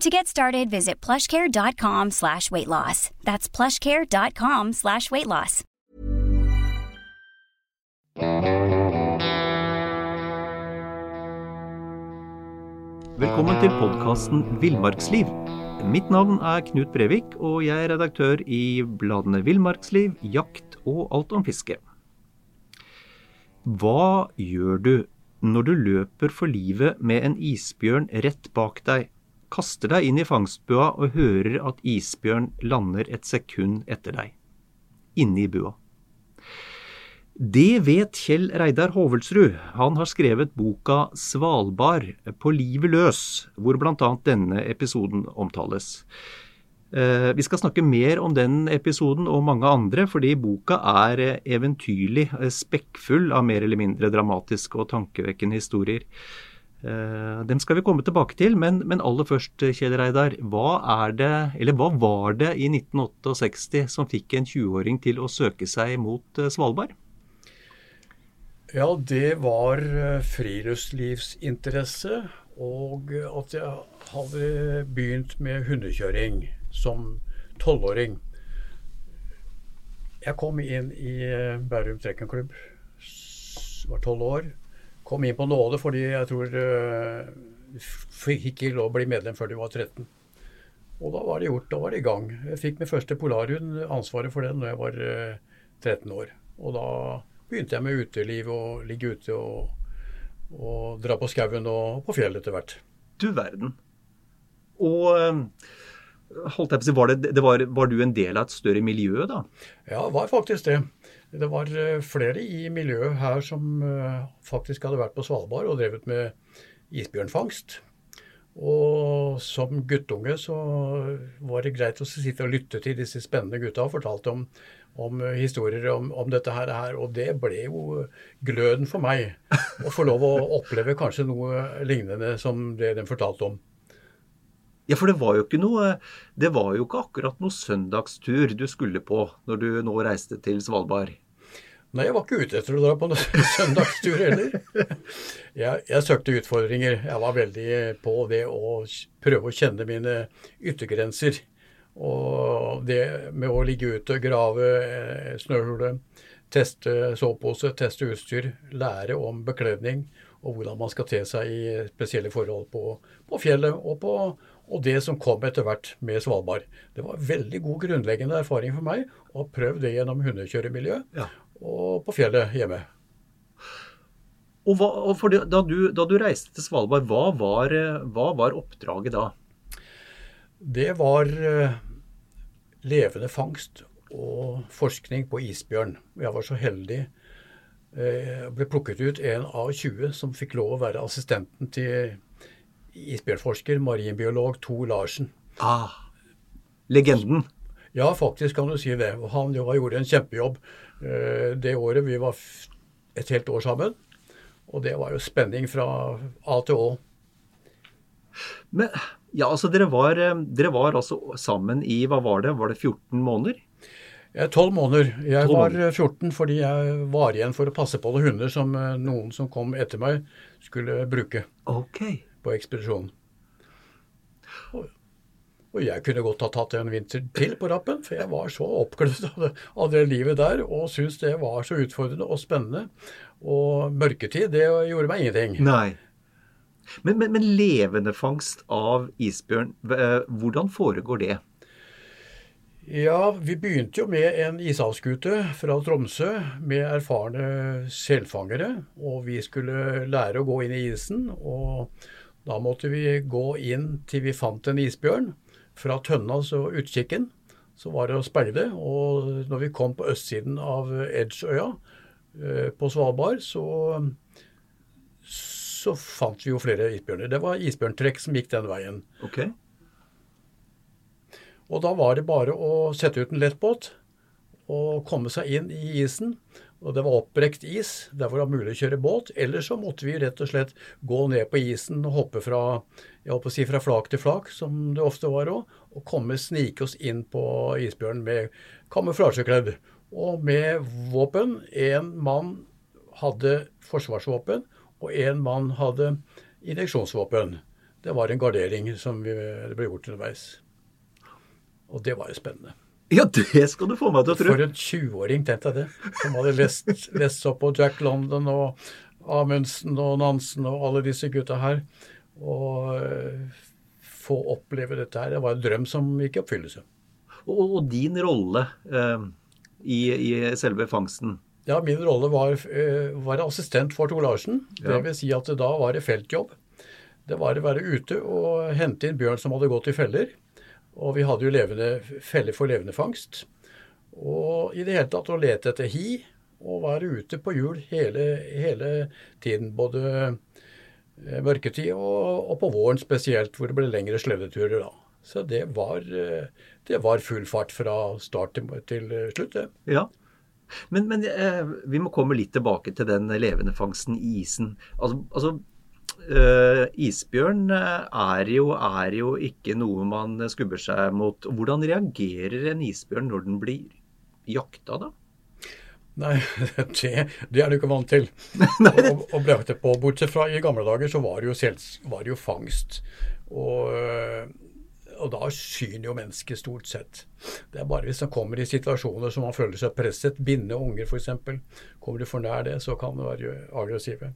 To get started, visit plushcare.com slash weight loss. That's plushcare.com slash weight loss. Velkommen til podkasten Villmarksliv. Mitt navn er Knut Brevik, og jeg er redaktør i bladene Villmarksliv, Jakt og Alt om fiske. Hva gjør du når du løper for livet med en isbjørn rett bak deg, kaster deg inn i fangstbua og hører at isbjørn lander et sekund etter deg? Inne i bua. Det vet Kjell Reidar Hovelsrud. Han har skrevet boka Svalbard på livet løs, hvor bl.a. denne episoden omtales. Eh, vi skal snakke mer om den episoden og mange andre, fordi boka er eventyrlig eh, spekkfull av mer eller mindre dramatiske og tankevekkende historier. Eh, dem skal vi komme tilbake til, men, men aller først, Kjell Reidar. Hva det, hva var det i 1968 som fikk en 20-åring til å søke seg mot Svalbard? Ja, det var friluftslivsinteresse, og at jeg hadde begynt med hundekjøring som tolvåring. Jeg kom inn i Bærum trekkenklubb, var tolv år. Kom inn på nåde fordi jeg tror uh, fikk ikke lov å bli medlem før de var 13. Og da var det gjort, da var det i gang. Jeg fikk min første polarhund, ansvaret for den, når jeg var uh, 13 år. Og da begynte jeg med uteliv og ligge ute og, og dra på skauen og på fjellet etter hvert. Du verden. Og holdt jeg på å si, var, det, det var, var, du en del av et større miljø da? Ja, var faktisk det. Det var flere i miljøet her som faktisk hadde vært på Svalbard og drevet med isbjørnfangst. Og som guttunge så var det greit å sitte og lytte til disse spennende gutta og fortalte om om eh, historier om, om dette her, Og det ble jo gløden for meg å få lov å oppleve kanskje noe lignende som det de fortalte om. Ja, for det var jo ikke noe Det var jo ikke akkurat noe søndagstur du skulle på når du nå reiste til Svalbard? Nei, jeg var ikke ute etter å dra på noen søndagstur heller. Jeg, jeg, søkte utfordringer. Jeg var veldig på det å prøve å kjenne mine yttergrenser. Og det med å ligge ute, grave eh, snøhule, teste sovepose, teste utstyr, lære om bekledning og hvordan man skal te seg i spesielle forhold på, på fjellet og, på, og det som kom etter hvert med Svalbard. Det var veldig god grunnleggende erfaring for meg å ha prøvd det gjennom hundekjøremiljø ja. og på fjellet hjemme. Og, hva, og det, da, du, da, du, reiste til Svalbard, hva var, hva var oppdraget da? Det var eh, levende fangst og forskning på isbjørn. Jeg var så heldig. Eh, ble plukket ut en av 20 som fikk lov å være assistenten til isbjørnforsker, marinbiolog Tor Larsen. Ah, legenden. Ja, faktisk kan du si det. Han gjorde en kjempejobb eh, det året. Vi var et helt år sammen. Og det var jo spenning fra A til Å. Men ja, altså dere var, eh, dere var altså sammen i hva var det, var det 14 måneder? Ja, 12 måneder. Jeg 12 var 14 eh, fordi jeg var igjen for å passe på alle hunder som eh, noen som kom etter meg, skulle bruke okay. på ekspedisjonen. Og, og, jeg kunne godt ha tatt en vinter til på rappen, for jeg var så oppglødd av, av, det livet der og syntes det var så utfordrende og spennende. Og mørketid, det gjorde meg ingenting. Nei. Men, men, men levende fangst av isbjørn, eh, hvordan foregår det? Ja, vi begynte jo med en ishavsskute fra Tromsø med erfarne selfangere. Og vi skulle lære å gå inn i isen. Og da måtte vi gå inn til vi fant en isbjørn. Fra tønna og utkikken. Så var det å speide. Og når vi kom på østsiden av Edgeøya eh, på Svalbard, så, så fant vi jo flere isbjørner. Det var isbjørntrekk som gikk den veien. Ok. Og da var det bare å sette ut en lettbåt og komme seg inn i isen. Og det var oppbrekt is der var det mulig å kjøre båt. Eller så måtte vi rett og slett gå ned på isen og hoppe fra, si fra flak til flak, som det ofte var òg, og komme snike oss inn på isbjørnen med kamuflasjekledd. Og med våpen. Én mann hadde forsvarsvåpen, og én mann hadde injeksjonsvåpen. Det var en gardering som ble gjort underveis. Og det var jo spennende. Ja, det skal du få meg til å tro. For en 20-åring, tenk deg det. Som hadde lest, lest opp på Jack London og Amundsen og Nansen og alle disse gutta her. Og uh, få oppleve dette her. Det var en drøm som gikk i oppfyllelse. Og, og, din rolle uh, i, i, selve fangsten? Ja, min rolle var, uh, var assistent for Tor Larsen. Ja. Det vil si at da var det feltjobb. Det var å være ute og hente inn bjørn som hadde gått i feller. Og vi hadde jo levende, feller for levende fangst. Og i det hele tatt å lete etter hi og være ute på hjul hele, hele tiden. Både eh, mørketid og, og, på våren spesielt, hvor det ble lengre sledeturer da. Så det var, eh, det var full fart fra start til, til slutt, det. Ja. Men, men eh, vi må komme litt tilbake til den levende fangsten i isen. Altså, altså Uh, isbjørn eh, er jo, er jo, ikke noe man skubber seg mot. Hvordan reagerer en isbjørn når den blir jakta, da? Nei, det, det er du ikke vant til å, å bli jaktet på. Bortsett fra i gamle dager så var det jo, selv, var det jo fangst. Og, og da syner jo mennesket stort sett. Det er bare hvis man kommer i situasjoner som man føler seg presset, binde unger f.eks. Kommer du for nær det, så kan det være aggressive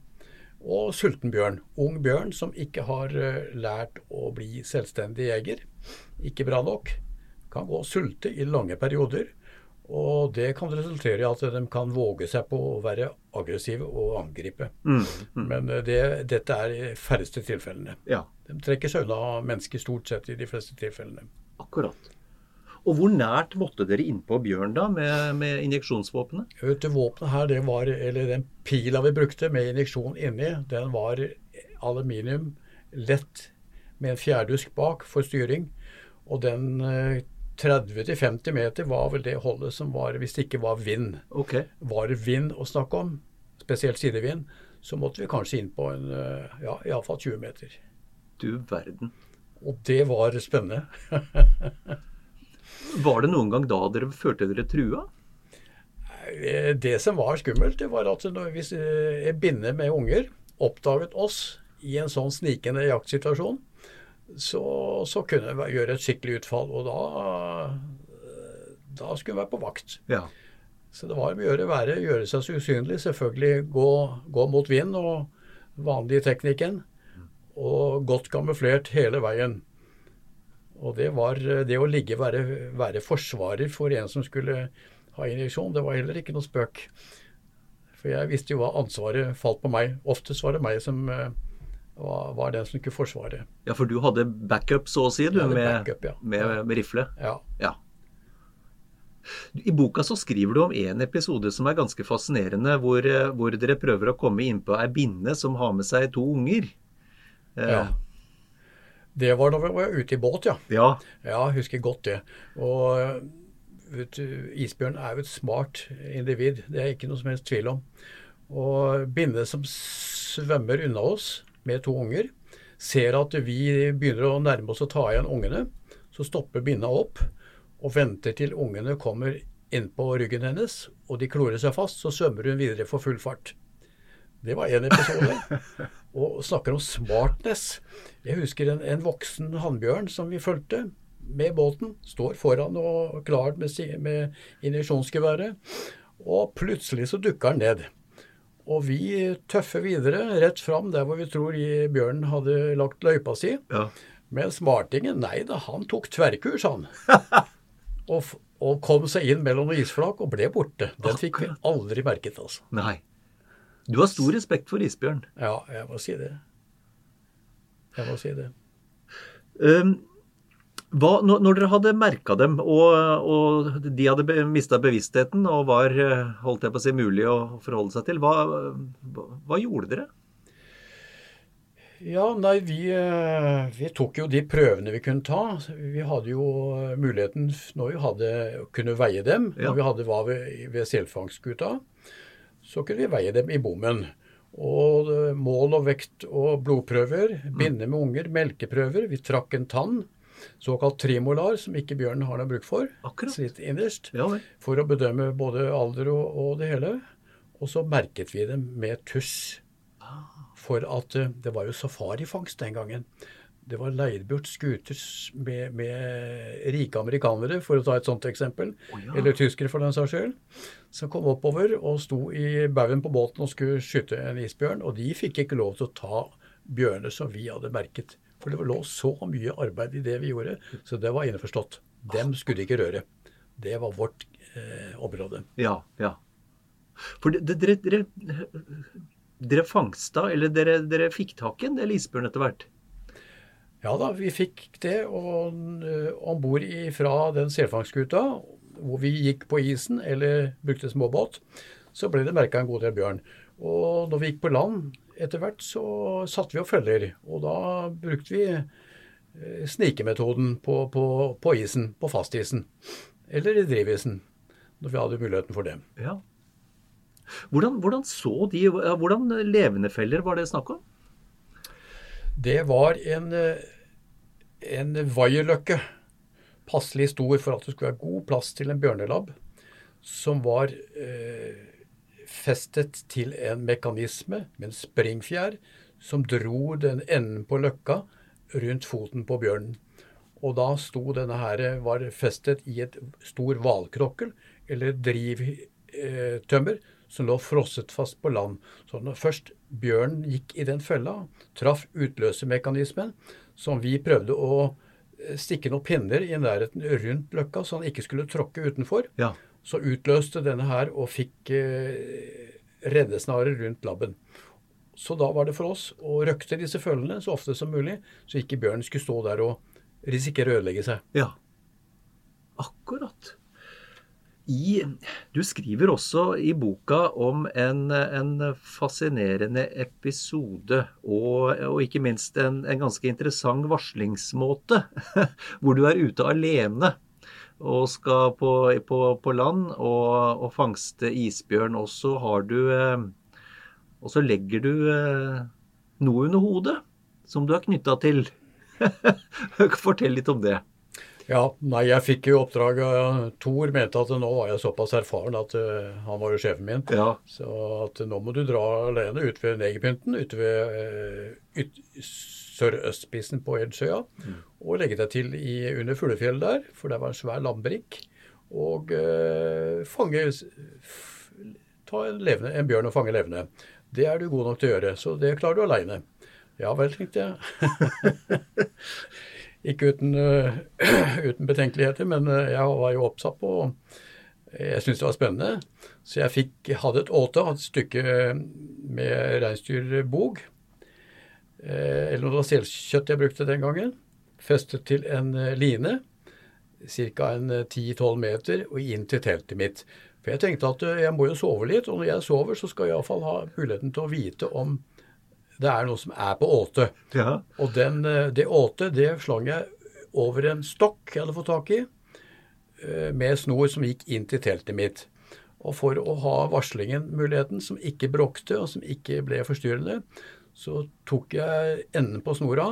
og sulten bjørn. Ung bjørn som ikke har eh, lært å bli selvstendig jeger. Ikke bra nok. Kan gå og sulte i lange perioder. Og det kan resultere i at de kan våge seg på å være aggressive og angripe. Mm, mm. Men eh, det, dette er de færreste tilfellene. Ja. De trekker seg unna mennesker stort sett i de fleste tilfellene. Akkurat. Og hvor nært måtte dere innpå bjørn da, med, med injeksjonsvåpenet? Våpenet her, det var, eller Den pila vi brukte med injeksjon inni, den var aluminium, lett, med en fjærdusk bak for styring. Og den 30-50 eh, meter var vel det holdet som var hvis det ikke var vind. Okay. Var det vind å snakke om, spesielt sidevind, så måtte vi kanskje inn på en, eh, ja, iallfall 20 meter. Du verden. Og det var spennende. Var det noen gang da dere følte dere trua? Det som var skummelt, det var at hvis en eh, binne med unger oppdaget oss i en sånn snikende jaktsituasjon, så, så kunne det gjøre et skikkelig utfall. Og da, da skulle vi være på vakt. Ja. Så det var å gjøre, være, gjøre seg så usynlig. Selvfølgelig gå, gå mot vind og vanlig teknikken. Og godt kamuflert hele veien. Og det var det å ligge være, være forsvarer for en som skulle ha injeksjon, det var heller ikke noe spøk. For jeg visste jo hva ansvaret falt på meg. Oftest var det meg som uh, var, var, den som skulle forsvare. Ja, for du hadde backup, så å si, du, med, backup, ja. med, med, rifle? Ja. ja. I boka så skriver du om en episode som er ganske fascinerende, hvor, eh, hvor dere prøver å komme inn på ei binne som har med seg to unger. Eh, ja. Det var da vi var ute i båt, ja. Ja, ja husker godt det. Og du, isbjørn er jo et smart individ, det er ikke noe som helst tvil om. Og binne som svømmer unna oss med to unger, ser at vi begynner å nærme oss å ta igjen ungene. Så stopper binna opp og venter til ungene kommer inn på ryggen hennes, og de klorer seg fast. Så svømmer hun videre for full fart. Det var én episode. Og snakker om smartness. Jeg husker en, en voksen hannbjørn som vi fulgte med båten. Står foran og klar med, med injeksjonsgeværet. Og plutselig så dukker han ned. Og vi tøffer videre rett fram der hvor vi tror bjørnen hadde lagt løypa si. Ja. Men smartingen, nei da, han tok tverrkurs, han. og, og kom seg inn mellom noen isflak og ble borte. Den fikk vi aldri merket, altså. Nei. Du har stor respekt for isbjørn. Ja, jeg må si det. Jeg må si det. Um, hva, når, dere hadde merka dem, og, og, de hadde mista bevisstheten og var holdt jeg på å si, mulig å forholde seg til, hva, hva, hva gjorde dere? Ja, nei, vi, vi, tok jo de prøvene vi kunne ta. Vi hadde jo muligheten når vi hadde, kunne veie dem. Ja. Når vi hadde var ved, ved selfangstskuta, så kunne vi veie dem i bommen. Og mål og vekt og blodprøver, mm. binde med unger, melkeprøver. Vi trakk en tann. Såkalt trimolar, som ikke bjørnen har noe bruk for. Akkurat. Litt innerst. Ja, for å bedømme både alder og, og det hele. Og så merket vi dem med tuss. For at eh, det var jo safarifangst den gangen. Det var leid bort skuter med, med, rike amerikanere, for å ta et sånt eksempel. Oh, ja. Eller tyskere, for den saks skyld. Som kom oppover og sto i baugen på båten og skulle skyte en isbjørn. Og de fikk ikke lov til å ta bjørner som vi hadde merket. For det lå så mye arbeid i det vi gjorde, så det var innforstått. Dem skulle de ikke røre. Det var vårt eh, område. Ja, ja. For dere, dere dere fangsta, eller dere, dere fikk tak i en del isbjørn etter hvert? Ja da, vi fikk det. Uh, om bord fra den selfangstskuta, hvor vi gikk på isen eller brukte småbåt, så ble det merka en god del bjørn. Og når vi gikk på land etter hvert, så satte vi opp følger. Og da brukte vi uh, snikemetoden på, på, på, isen, på fastisen. Eller i drivisen, når vi hadde muligheten for det. Ja. Hvordan, hvordan så de Hvordan levende feller var det snakk om? Det var en, en vaierløkke. Passelig stor for at det skulle være god plass til en bjørnelabb. Som var eh, festet til en mekanisme med en springfjær som dro den enden på løkka rundt foten på bjørnen. Og da sto denne her, var festet i et stor hvalkrokkel, eller drivtømmer, som lå frosset fast på land. Så når først bjørnen gikk i den fella, traff utløsermekanismen, som vi prøvde å eh, stikke noen pinner i nærheten rundt løkka, så han ikke skulle tråkke utenfor, ja. så utløste denne her og fikk eh, reddesnarer rundt labben. Så da var det for oss å røkte disse følgene så ofte som mulig, så ikke bjørnen skulle stå der og risikere å ødelegge seg. Ja, akkurat. I, du skriver også i boka om en, en fascinerende episode, og, og ikke minst en, en, ganske interessant varslingsmåte, hvor du er ute alene og skal på, på, på land og, og, fangste isbjørn. Og så har du eh, Og så legger du eh, noe under hodet som du er knytta til. Fortell litt om det. Ja, nei, jeg fikk jo oppdraget Thor mente at nå var jeg såpass erfaren at uh, han var jo sjefen min. Ja. Så at nå må du dra alene ut ved Negerpynten, ute ved uh, sørøstspissen på Edsøya, mm. og legge deg til i, under Fuglefjellet der, for der var en svær landbrikk, og uh, fange Ta en, levende, en bjørn og fange levende. Det er du god nok til å gjøre, så det klarer du aleine. Ja vel, tenkte jeg. Ikke uten, uh, uten, betenkeligheter, men uh, jeg var jo oppsatt på Jeg syntes det var spennende. Så jeg fikk, hadde et åte, et stykke med reinsdyrbog. Eller noe selkjøtt jeg brukte den gangen. Festet til en line, ca. 10-12 meter, og inn til teltet mitt. For jeg tenkte at jeg må jo sove litt, og når jeg sover, så skal jeg iallfall ha muligheten til å vite om det er noe som er på åte. Ja. Og den, eh, det åte det slang jeg over en stokk jeg hadde fått tak i, eh, med snor som gikk inn til teltet mitt. Og for å ha varslingen, muligheten, som ikke bråkte og som ikke ble forstyrrende, så tok jeg enden på snora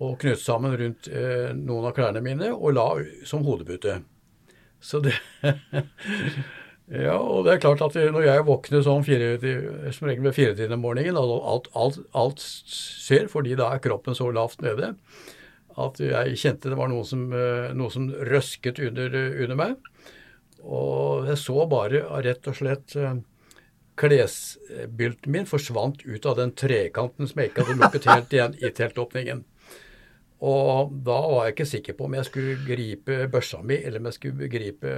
og knyttet sammen rundt eh, noen av klærne mine og la som hodepute. Så det Ja, og det er klart at når jeg våkner sånn fire, som regel ved firetiden om morgenen, og alt, alt, alt, skjer fordi da er kroppen så lavt nede at jeg kjente det var noe som, eh, noe som røsket under, under, meg. Og jeg så bare rett og slett eh, klesbylten min forsvant ut av den trekanten som jeg ikke hadde lukket helt igjen i teltåpningen. Og da var jeg ikke sikker på om jeg skulle gripe børsa mi, eller om jeg skulle gripe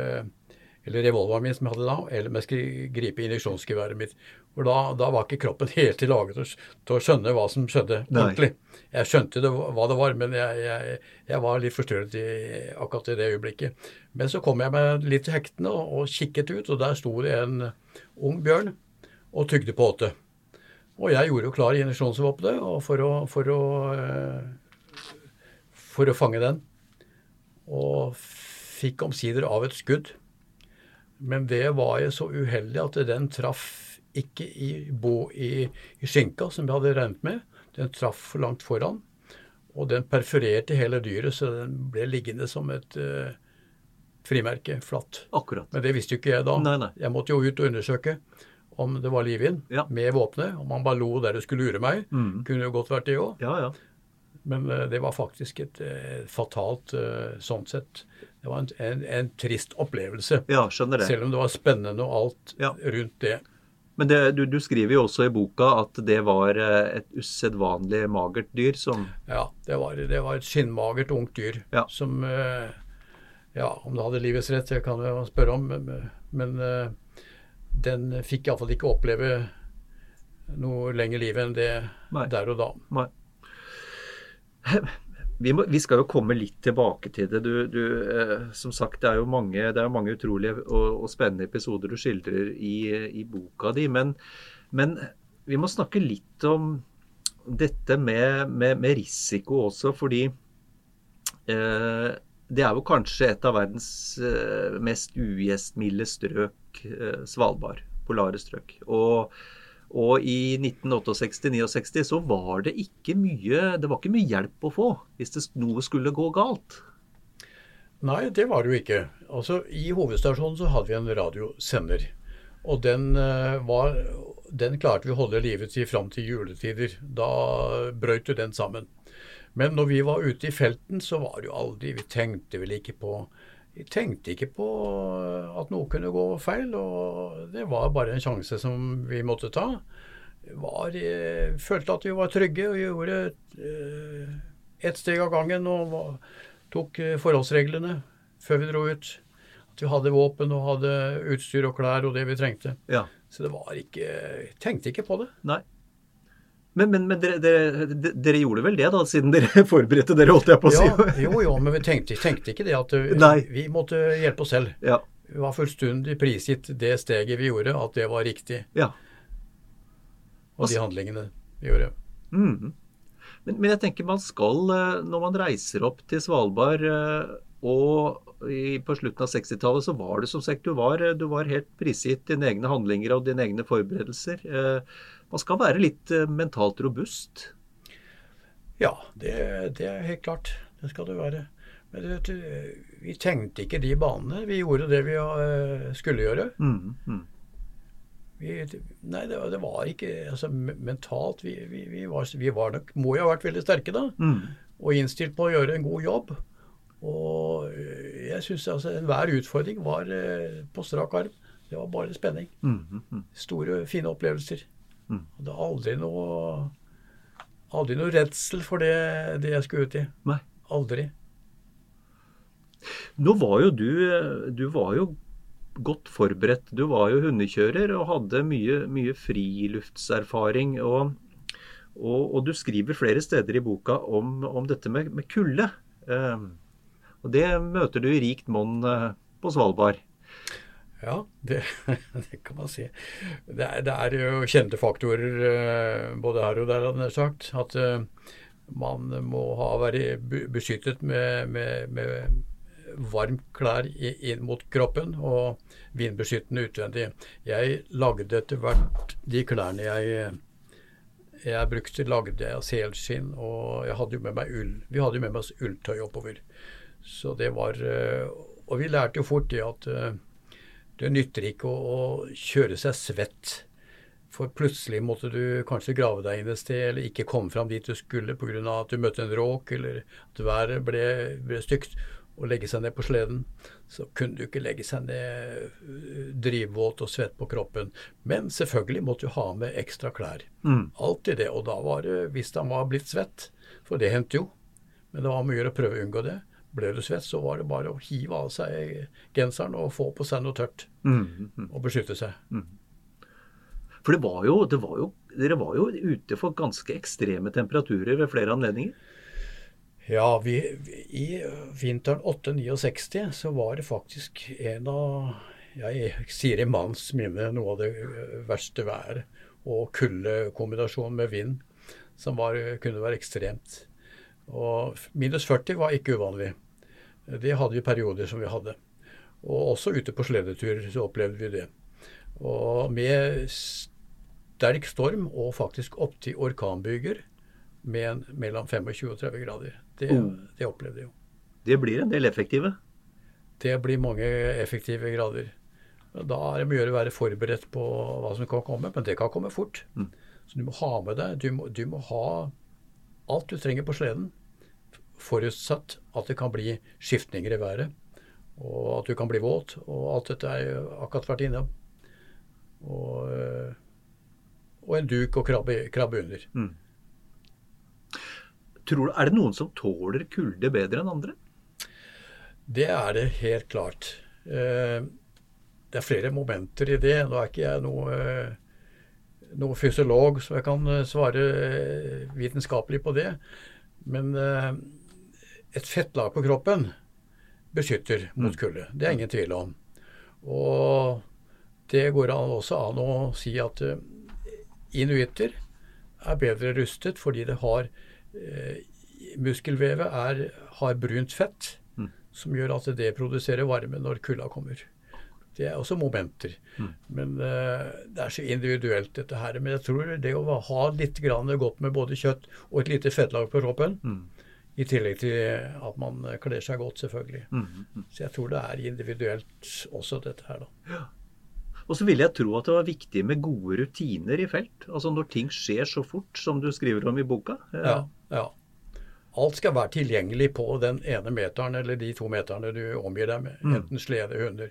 eller revolveren min som jeg hadde da, eller om jeg skulle gripe injeksjonsgeværet mitt. For da, da, var ikke kroppen helt til laget til, til, å skjønne hva som skjedde ordentlig. Jeg skjønte det, hva det var, men jeg, jeg, jeg var litt forstyrret i, akkurat i det øyeblikket. Men så kom jeg meg litt til hektene og, og, kikket ut, og der sto det en ung bjørn og tygde på åte. Og jeg gjorde jo klar injeksjonsvåpenet for, å, for, å, eh, for å fange den. Og fikk omsider av et skudd. Men det var jeg så uheldig at den traff ikke i, bo, i, i skinka, som jeg hadde regnet med. Den traff for langt foran. Og den perforerte hele dyret, så den ble liggende som et uh, frimerke, flatt. Akkurat. Men det visste jo ikke jeg da. Nei, nei. Jeg måtte jo ut og undersøke om det var liv i den, ja. med våpenet. Om han bare lo der det skulle lure meg. Mm. Kunne jo godt vært det òg. Ja, ja. Men uh, det var faktisk et uh, fatalt sånn sett det var en, en, en, trist opplevelse. Ja, skjønner det. Selv om det var spennende og alt ja. rundt det. Men det, du, du, skriver jo også i boka at det var eh, et usedvanlig magert dyr som Ja, det var, det var et skinnmagert ungt dyr ja. som eh, Ja, om det hadde livets rett, det kan jeg spørre om, men, men eh, den fikk iallfall ikke oppleve noe lenger liv enn det Nei. der og da. Nei vi, må, vi, skal jo komme litt tilbake til det. Du, du, eh, som sagt, det er jo mange, er mange utrolige og, og, spennende episoder du skildrer i, i boka di. Men, men, vi må snakke litt om dette med, med, med risiko også, fordi eh, det er jo kanskje et av verdens eh, mest ugjestmilde strøk, eh, Svalbard. Polare strøk. Og og i 1968-69 så var det ikke mye det var ikke mye hjelp å få hvis det, noe skulle gå galt. Nei, det var det jo ikke. Altså, I hovedstasjonen så hadde vi en radiosender. Og den, eh, var, den klarte vi å holde livet til fram til juletider. Da brøt jo den sammen. Men når vi var ute i felten, så var det jo aldri Vi tenkte vel ikke på vi tenkte ikke på at noe kunne gå feil, og det var bare en sjanse som vi måtte ta. Var, eh, følte at vi var trygge og gjorde eh, ett steg av gangen og tok eh, forholdsreglene før vi dro ut. At vi hadde våpen og hadde utstyr og klær og det vi trengte. Ja. Så det var ikke Tenkte ikke på det. Nei. Men, men, men dere, dere, dere, gjorde vel det, da, siden dere forberedte dere, holdt jeg på å si? Ja, jo, jo, men vi tenkte, tenkte ikke det at vi, vi, måtte hjelpe oss selv. Ja. Vi var fullstendig prisgitt det steget vi gjorde, at det var riktig. Ja. Og de handlingene vi gjorde. Mm. Men, men, jeg tenker man skal, eh, når man reiser opp til Svalbard eh, og i, på slutten av 60-tallet så var det som sagt du var, du var helt prisgitt dine egne handlinger og dine egne forberedelser. Eh, man skal være litt eh, mentalt robust? Ja, det, det er helt klart. Det skal det være. Men det, vi tenkte ikke de banene. Vi gjorde det vi uh, skulle gjøre. Mm, mm. Vi, nei, det, det, var ikke altså, Mentalt vi, vi, vi, var, vi var nok, må jo ha vært veldig sterke da. Mm. Og innstilt på å gjøre en god jobb. Og eh, jeg syns altså enhver utfordring var på strak arm. Det var bare spenning. Mm, mm, Store, fine opplevelser. Mm. Hadde aldri noe aldri noe redsel for det, det jeg skulle ut i. Nei. Aldri. Nå var jo du Du var jo godt forberedt. Du var jo hundekjører og hadde mye, mye friluftserfaring. Og, og, og, du skriver flere steder i boka om, om dette med, med kulde. Eh, og det møter du i rikt monn eh, på Svalbard. Ja, det, det, kan man si. Det er, det er, jo kjente faktorer eh, både her og der, hadde jeg sagt. At uh, man må ha være beskyttet med, med, med varmt klær inn mot kroppen og vindbeskyttende utvendig. Jeg lagde etter hvert de klærne jeg, jeg brukte, lagde jeg av selskinn, og jeg hadde jo med meg ull. Vi hadde jo med oss ulltøy oppover. Så det var uh, Og vi lærte jo fort det at det nytter ikke å, å, kjøre seg svett. For plutselig måtte du kanskje grave deg inn et sted, eller ikke komme fram dit du skulle pga. at du møtte en råk, eller at været ble, ble stygt, og legge seg ned på sleden. Så kunne du ikke legge seg ned drivvåt og svett på kroppen. Men selvfølgelig måtte du ha med ekstra klær. Mm. Alltid det. Og da var det, hvis han var blitt svett, for det hendte jo, Men det var mye å prøve å unngå det. Ble du svett, så var det bare å hive av seg genseren og få på seg noe tørt. Mm, mm. Og beskytte seg. For det var, jo, det var jo Dere var jo ute for ganske ekstreme temperaturer ved flere anledninger? Ja, vi, vi, i vinteren 8-69 så var det faktisk en av Jeg sier i manns minne noe av det verste været. Og kuldekombinasjonen med vind som var, kunne være ekstremt. Og minus 40 var ikke uvanlig. Det hadde vi perioder som vi hadde. Og også ute på sledeturer så opplevde vi det. Og med sterk storm og faktisk opptil orkanbyger med en mellom 25 og 30 grader. Det, Oh. det opplevde jeg jo. Det blir en del effektive. Det blir mange effektive grader. Da er det mye å være forberedt på hva som kan komme, men det kan komme fort. Så du må ha med deg du må, du må ha alt du trenger på sleden, forutsatt at det kan bli skiftninger i været, og at du kan bli våt. Og alt dette er jo akkurat vært innom. Og, øh, og en duk og krabbe, krabbe under. Tror du, Er det noen som tåler kulde bedre enn andre? Det er det helt klart. Eh, Det er flere momenter i det. Nå er ikke jeg noe, eh, noe fysiolog, så jeg kan eh, svare eh, vitenskapelig på det. Men eh, et fettlag på kroppen beskytter mot kulde. Det er ingen tvil om. Og det går også an å si at eh, inuitter er bedre rustet fordi det har eh, Muskelvevet er, har brunt fett, som gjør at det produserer varme når kulda kommer. Det er også momenter. Men eh, det er så individuelt, dette her. Men jeg tror det å ha litt grann godt med både kjøtt og et lite fettlag på kroppen, i tillegg til at man kler seg godt, selvfølgelig. Så jeg tror det er individuelt også, dette her, da. Og så ville jeg tro at det var viktig med gode rutiner i felt. Altså når ting skjer så fort som du skriver om i boka. Ja, ja. Alt skal være tilgjengelig på den ene meteren eller de to meterne du omgir deg med. Enten slede, hunder.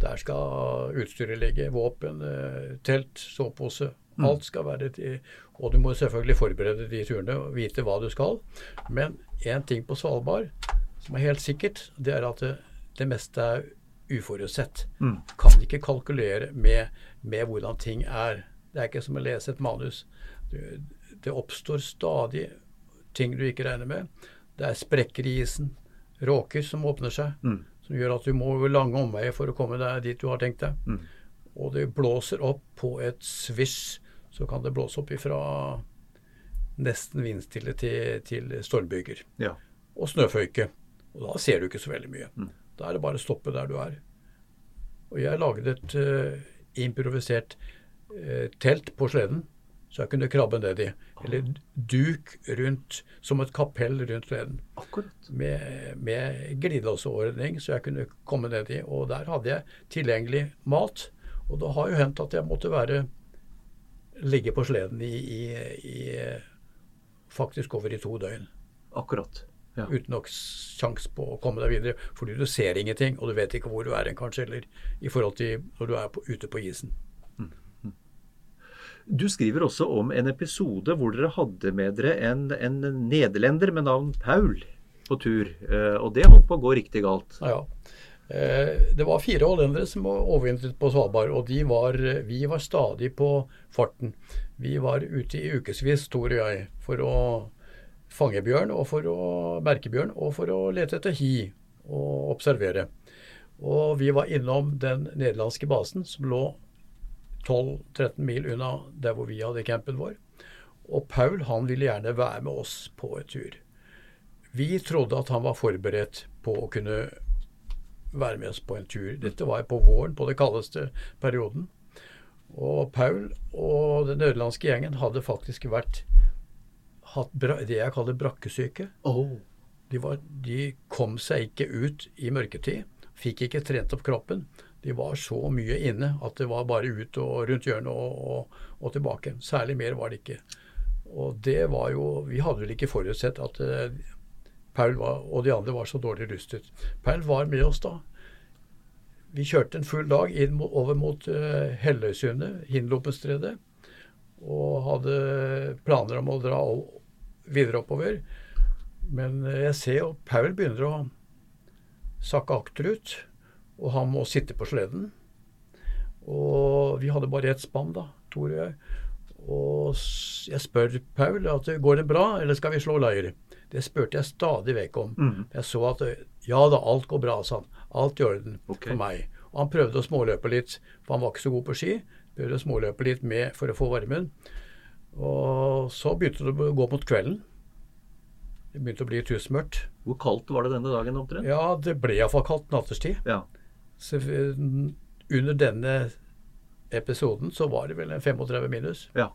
Der skal utstyret ligge. Våpen, eh, telt, sovepose. Alt skal være til Og du må selvfølgelig forberede de turene og vite hva du skal. Men én ting på Svalbard som er helt sikkert, det er at det, det meste er uforutsett. Kan ikke kalkulere med, med hvordan ting er. Det er ikke som å lese et manus. Du, det oppstår stadig ting du ikke regner med. Det er sprekker i isen, råker som åpner seg, som gjør at du må over lange omveier for å komme deg dit du har tenkt deg. Og det blåser opp på et svisj, så kan det blåse opp ifra nesten vindstille til, til stormbyger. Ja. Og snøføyke. Og da ser du ikke så veldig mye. Da er det bare å stoppe der du er. Og jeg laget et uh, improvisert uh, telt på sleden, så jeg kunne krabbe ned i. Eller duk rundt, som et kapell rundt sleden. Akkurat. Med, med glidelåsordning, så jeg kunne komme ned i. Og der hadde jeg tilgjengelig mat. Og det har jo hendt at jeg måtte være ligge på sleden i, i, i faktisk over i to døgn Akkurat. Ja. uten nok sjanse på å komme deg videre. Fordi du ser ingenting, og du vet ikke hvor du er hen, kanskje, eller i forhold til når du er på, ute på isen. Du skriver også om en episode hvor dere hadde med dere en, en nederlender med navn Paul på tur. eh, Og det holdt på å gå riktig galt. Ja, ja. Eh, Det var fire hollendere som overvintret på Svalbard, og var, vi var stadig på farten. Vi var ute i ukevis, Tor og jeg, for å fange bjørn, og for å merke bjørn, og for å lete etter hi og observere. Og vi var innom den nederlandske basen som lå 12-13 mil unna der hvor vi hadde campen vår. Og Paul han ville gjerne være med oss på et tur. Vi trodde at han var forberedt på å kunne være med oss på en tur. Dette var på våren, på det kaldeste perioden. Og Paul og den nederlandske gjengen hadde faktisk vært hatt det jeg kaller brakkesyke. Oh. De, var, de kom seg ikke ut i mørketid. Fikk ikke trent opp kroppen. De var så mye inne at det var bare ut og rundt hjørnet og, og, og tilbake. Særlig mer var det ikke. Og det var jo Vi hadde vel ikke forutsett at eh, Paul var, og de andre var så dårlig rustet. Paul var med oss da. Vi kjørte en full dag inn over mot uh, Helløysundet, Hinlopenstredet, og hadde planer om å dra videre oppover. Men jeg ser jo Paul begynner å sakke akterut, og han må sitte på sleden. Og vi hadde bare ett spann, da, Tor og jeg. Og jeg spør Paul at går det bra, eller skal vi slå leir? Det spurte jeg stadig vekk om. Mm. Jeg så at ja da, alt går bra, sa han. Alt i orden okay. for meg. Og han prøvde å småløpe litt, for han var ikke så god på ski. Prøvde å småløpe litt med for å få varmen. Og så begynte det å gå mot kvelden. Det begynte å bli tusenmørkt. Hvor kaldt var det denne dagen omtrent? Ja, det ble iallfall kaldt nattestid. Ja. Så eh, under denne episoden så var det vel en 35 minus. Ja.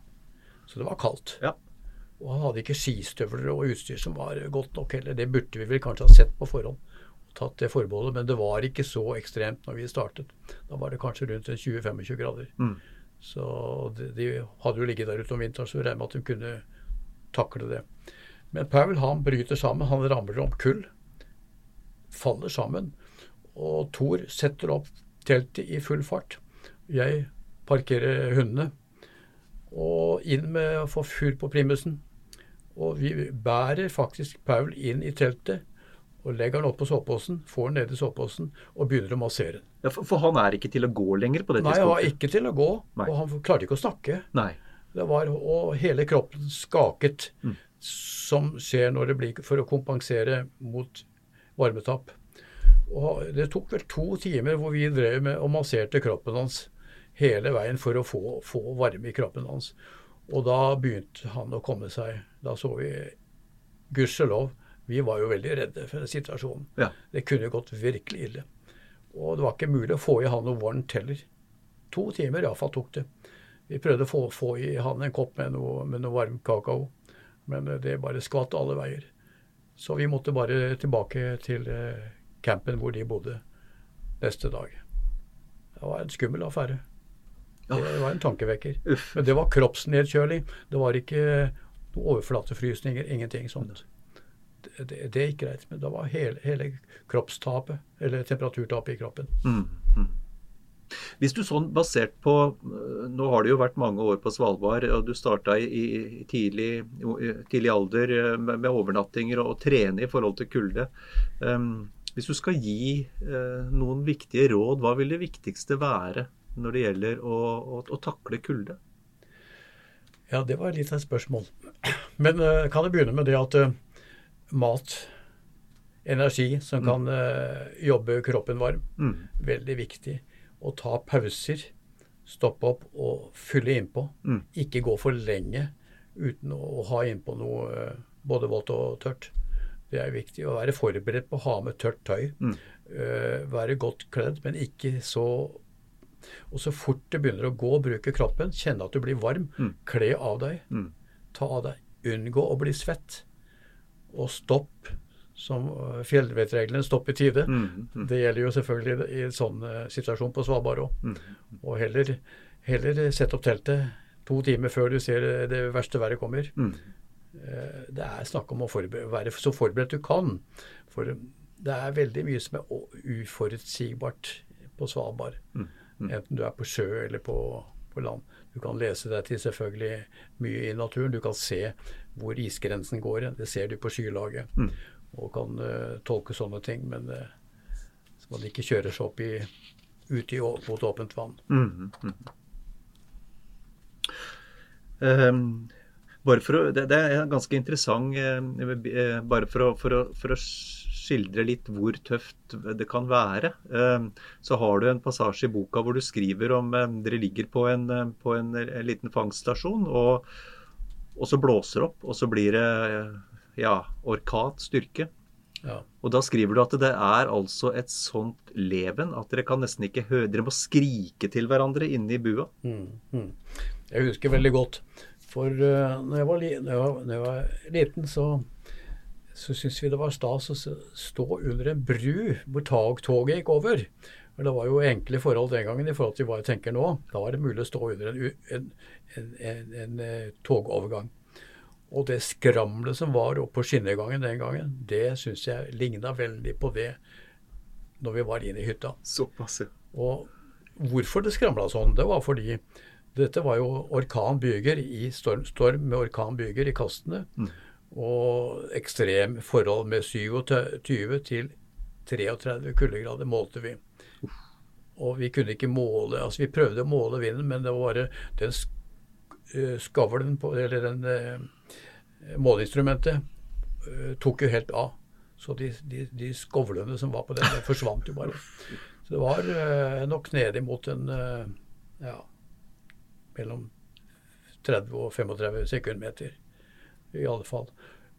Så det var kaldt. Ja. Og han hadde ikke skistøvler og utstyr som var godt nok heller. Det burde vi vel kanskje ha sett på forhånd. og Tatt det forbeholdet. Men det var ikke så ekstremt når vi startet. Da var det kanskje rundt 20-25 grader. Mm. Så de, de hadde jo ligget der ute om vinteren, så regner med at de kunne takle det. Men Paul han bryter sammen. Han ramler om kull. Faller sammen. Og Thor setter opp teltet i full fart. Jeg parkerer hundene. Og inn med å få fyr på primusen. Og vi bærer faktisk Paul inn i teltet og legger han opp på soveposen, får han ned i soveposen og begynner å massere den. ja for, for han er ikke til å gå lenger på det tidspunktet? Nei, han var ikke til å gå, Nei. og han klarte ikke å snakke. Nei. Det var, og hele kroppen skaket, Mm. som skjer når det blir for å kompensere mot varmetap. Og det tok vel to timer hvor vi drev med og masserte kroppen hans hele veien for å få, få varme i kroppen hans. Og da begynte han å komme seg. Da så vi Gudskjelov. Vi var jo veldig redde for situasjonen. Ja. Det kunne gått virkelig ille. Og det var ikke mulig å få i han noe varmt heller. To timer iallfall tok det. Vi prøvde å få, få i han en kopp med noe, med noe varm kakao, men det bare skvatt alle veier. Så vi måtte bare tilbake til eh, campen hvor de bodde neste dag. Det var en skummel affære. Det var en tankevekker. Uff. Men det var kroppsnedkjøling. Det var ikke noe overflatefrysninger, ingenting sånt. Det, det, det gikk greit. Men det var hele, hele kroppstapet, eller temperaturtapet i kroppen. Mm. Mm. Hvis du sånn basert på øh, Nå har det jo vært mange år på Svalbard, og du starta i, tidlig, tidlig alder øh, med, med overnattinger og, og trene i forhold til kulde. Um, hvis du skal gi uh, noen viktige råd, hva vil det viktigste være når det gjelder å, å, å takle kulde? Ja, det var litt av et spørsmål. Men uh, kan jeg begynne med det at uh, mat, energi som kan uh, jobbe kroppen varm, Mm. veldig viktig. Å ta pauser, stoppe opp og fylle innpå. Mm. Ikke gå for lenge uten å ha innpå noe både vått og tørt. Det er viktig. Å være forberedt på å ha med tørt tøy. Mm. Uh, være godt kledd, men ikke så Og så fort du begynner å gå, og bruke kroppen, kjenne at du blir varm, Mm. kle av deg. Mm. Ta av deg. Unngå å bli svett. Og stopp, som fjellvettreglene stopp i tide. Mm. Mm. Det gjelder jo selvfølgelig i en sånn eh, situasjon på Svalbard òg. Mm. Og heller, heller sette opp teltet to timer før du ser det- det verste været kommer. Mm. Eh, Det er snakk om å være så forberedt du kan. For det er veldig mye som er uforutsigbart på Svalbard. Mm. Mm. Enten du er på sjø eller på, på land. Du kan lese deg til selvfølgelig mye i naturen. Du kan se hvor isgrensen går. Det ser du på skylaget. Mm. Og kan uh, tolke sånne ting. Men uh, så man ikke kjører seg opp i, ut i, mot åpent vann. Mm, mm. Um, bare for å, det, det er ganske interessant, eh, bare for å, for, å, for å skildre litt hvor tøft det kan være. Ehm, så har du en passasje i boka hvor du skriver om eh, dere ligger på en, eh, på en, eh, liten fangststasjon, og, og så blåser det opp, og så blir det ja, orkat styrke. Ja. Og da skriver du at det er altså et sånt leven at dere kan nesten ikke høre Dere må skrike til hverandre inne i bua. Mm, mm. Jeg husker veldig godt. For uh, når, jeg var når, jeg var, når jeg var liten, så, så syntes vi det var stas å stå under en bru hvor tog, toget gikk over. Men det var jo enkle forhold den gangen i forhold til hva jeg tenker nå. Da var det mulig å stå under en, en, en, en eh, togovergang. Og det skramlet som var oppe på skinnegangen den gangen, det syns jeg ligna veldig på det når vi var inne i hytta. Såpass, ja. Og hvorfor det skramla sånn, det var fordi dette var jo orkan Byger i storm, storm med orkan Byger i kastene. Mm. Og ekstrem forhold med 27 til 33 kuldegrader målte vi. Og vi kunne ikke måle Altså, vi prøvde å måle vinden, men det var bare den eh, skavlen på Eller den eh, måleinstrumentet eh, tok jo helt av. Så de, de, de, skovlene som var på den, det forsvant jo bare. Så det var nok nede mot en ja, mellom 30 og 35 sekundmeter. I alle fall.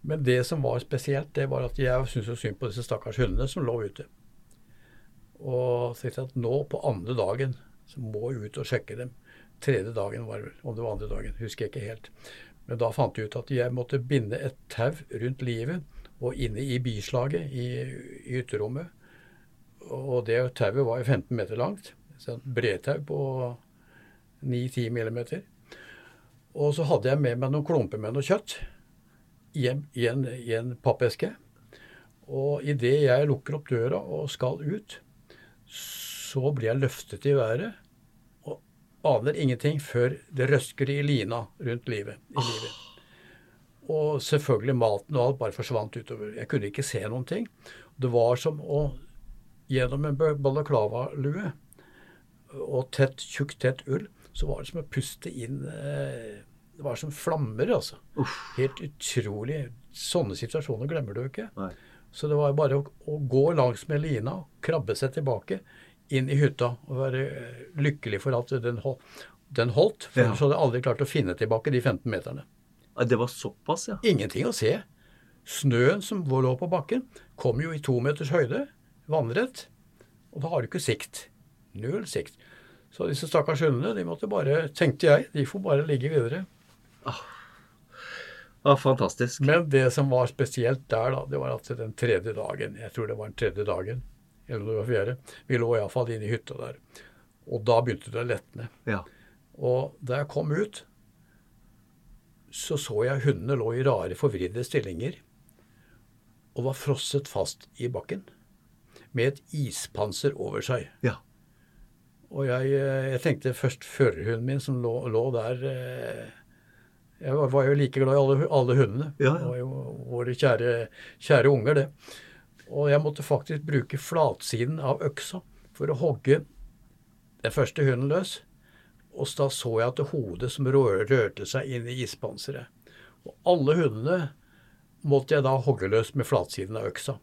Men det som var spesielt, det var at jeg syntes jo synd på disse stakkars hundene som lå ute. Og tenkte at nå på andre dagen så må jeg ut og sjekke dem. Tredje dagen var det vel, om det var andre dagen, husker jeg ikke helt. Men da fant jeg ut at jeg måtte binde et tau rundt livet og inne i bislaget i, i ytterrommet. Og det tauet var 15 meter langt. Så et bredtau på 9-10 millimeter. Og så hadde jeg med meg noen klumper med noe kjøtt i en, i en, i en pappeske. Og idet jeg lukker opp døra og skal ut, så blir jeg løftet i været og aner ingenting før det røsker i lina rundt livet. i livet. Og selvfølgelig maten og alt bare forsvant utover. Jeg kunne ikke se noen ting. Det var som å gjennom en balaklava-lue og tett, tjukk, tett ull, så var det som å puste inn eh, Det var som flammer, altså. Uff. Helt utrolig. Sånne situasjoner glemmer du ikke. Nei. Så det var bare å, å gå langs med lina, krabbe seg tilbake inn i hytta og være eh, lykkelig for at den, hold, den holdt. For ja. så hadde jeg aldri klart å finne tilbake de 15 meterne. Det var såpass, ja? Ingenting å se. Snøen som lå på bakken, kom jo i to meters høyde, vannrett. Og da har du ikke sikt. Null sikt. Så disse stakkars hundene, de måtte bare, tenkte jeg, de får bare ligge videre. Ah. Ah, fantastisk. Men det som var spesielt der, da, det var at den tredje dagen, jeg tror det var den tredje dagen, eller det var fjerde, vi lå iallfall inne i hytta der. Og da begynte det å letne. Ja. Og da jeg kom ut, så så jeg hundene lå i rare, forvridde stillinger og var frosset fast i bakken med et ispanser over seg. Ja. Og jeg, eh, jeg, tenkte først førerhunden min som lå, lå der eh, jeg var jo like glad i alle, alle hundene. Ja, ja. Det var jo våre kjære, kjære unger, det. Og jeg måtte faktisk bruke flatsiden av øksa for å hogge den første hunden løs. Og da så jeg at det hodet som rørte seg inn i ispanseret. Og alle hundene måtte jeg da hogge løs med flatsiden av øksa.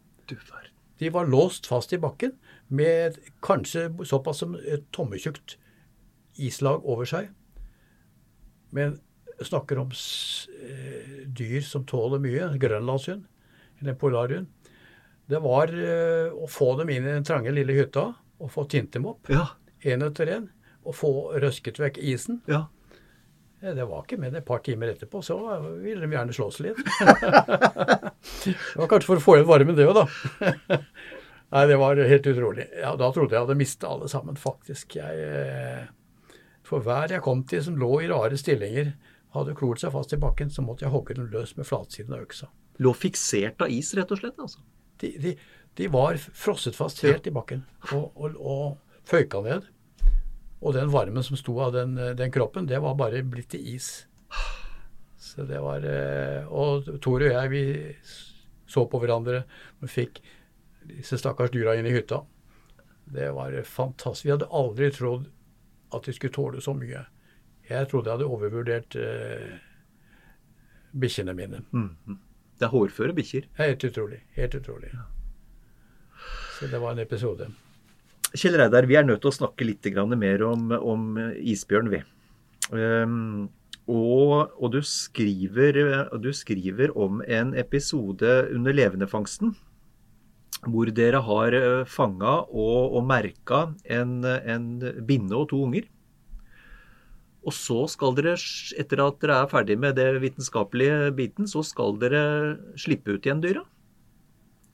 De var låst fast i bakken med kanskje såpass som et tommekjukt islag over seg. Men snakker om eh, dyr som tåler mye, grønlandshund eller polarhund. Det var eh, å få dem inn i den trange, lille hytta og få tint dem opp Ja. En etter en. Og få røsket vekk isen. Ja. Det var ikke mer enn et par timer etterpå, så ville de gjerne slåss litt. det var kanskje for å få igjen varmen, det òg, da. Nei, det var helt utrolig. Ja, Da trodde jeg hadde mista alle sammen, faktisk. Jeg, eh, for hver jeg kom til som lå i rare stillinger, hadde klort seg fast i bakken, så måtte jeg hogge den løs med flatsiden av øksa. Lå fiksert av is, rett og slett? altså? De, de, de var frosset fast helt ja. i bakken og, og, og, føyka ned. Og den varmen som sto av den, den, kroppen, det var bare blitt til is. Så det var eh, Og Tor og jeg, vi så på hverandre og fikk disse stakkars dyra inn i hytta. Det var fantastisk. Vi hadde aldri trodd at de skulle tåle så mye. Jeg trodde jeg hadde overvurdert eh, bikkjene mine. Mm. Det er hårføre bikkjer? Helt utrolig. Helt utrolig. Ja. Så det var en episode. Kjell Reidar, vi er nødt til å snakke litt mer om, om isbjørn, vi. Um, og, og du, skriver, du, skriver, om en episode under levendefangsten. Hvor dere har eh, fanga og, og merka en, en binne og to unger. Og så skal dere, etter at dere er ferdig med det vitenskapelige biten, så skal dere slippe ut igjen dyra.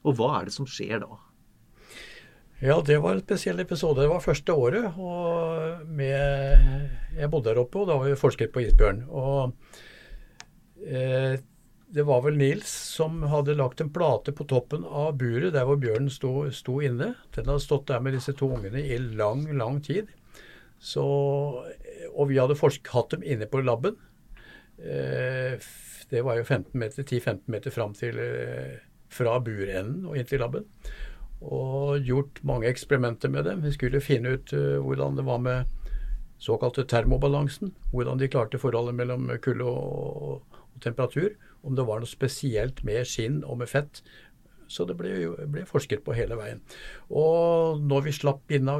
Og hva er det som skjer da? Ja, det var en spesiell episode. Det var første året. og med, Jeg bodde der oppe, og da var vi forsket på isbjørn. Og eh, det var vel Nils som hadde lagt en plate på toppen av buret der hvor bjørnen sto, sto inne. Den hadde stått der med disse to ungene i lang, lang tid. Så, og vi hadde hatt dem inne på laben. Eh, det var jo 15 meter, 10-15 meter fram til eh, fra burenden og inn til labben. Og gjort mange eksperimenter med dem. Vi skulle finne ut uh, hvordan det var med såkalte termobalansen. Hvordan de klarte forholdet mellom kulde og, og, temperatur. Om det var noe spesielt med skinn og med fett. Så det ble, ble forsket på hele veien. Og når vi slapp binda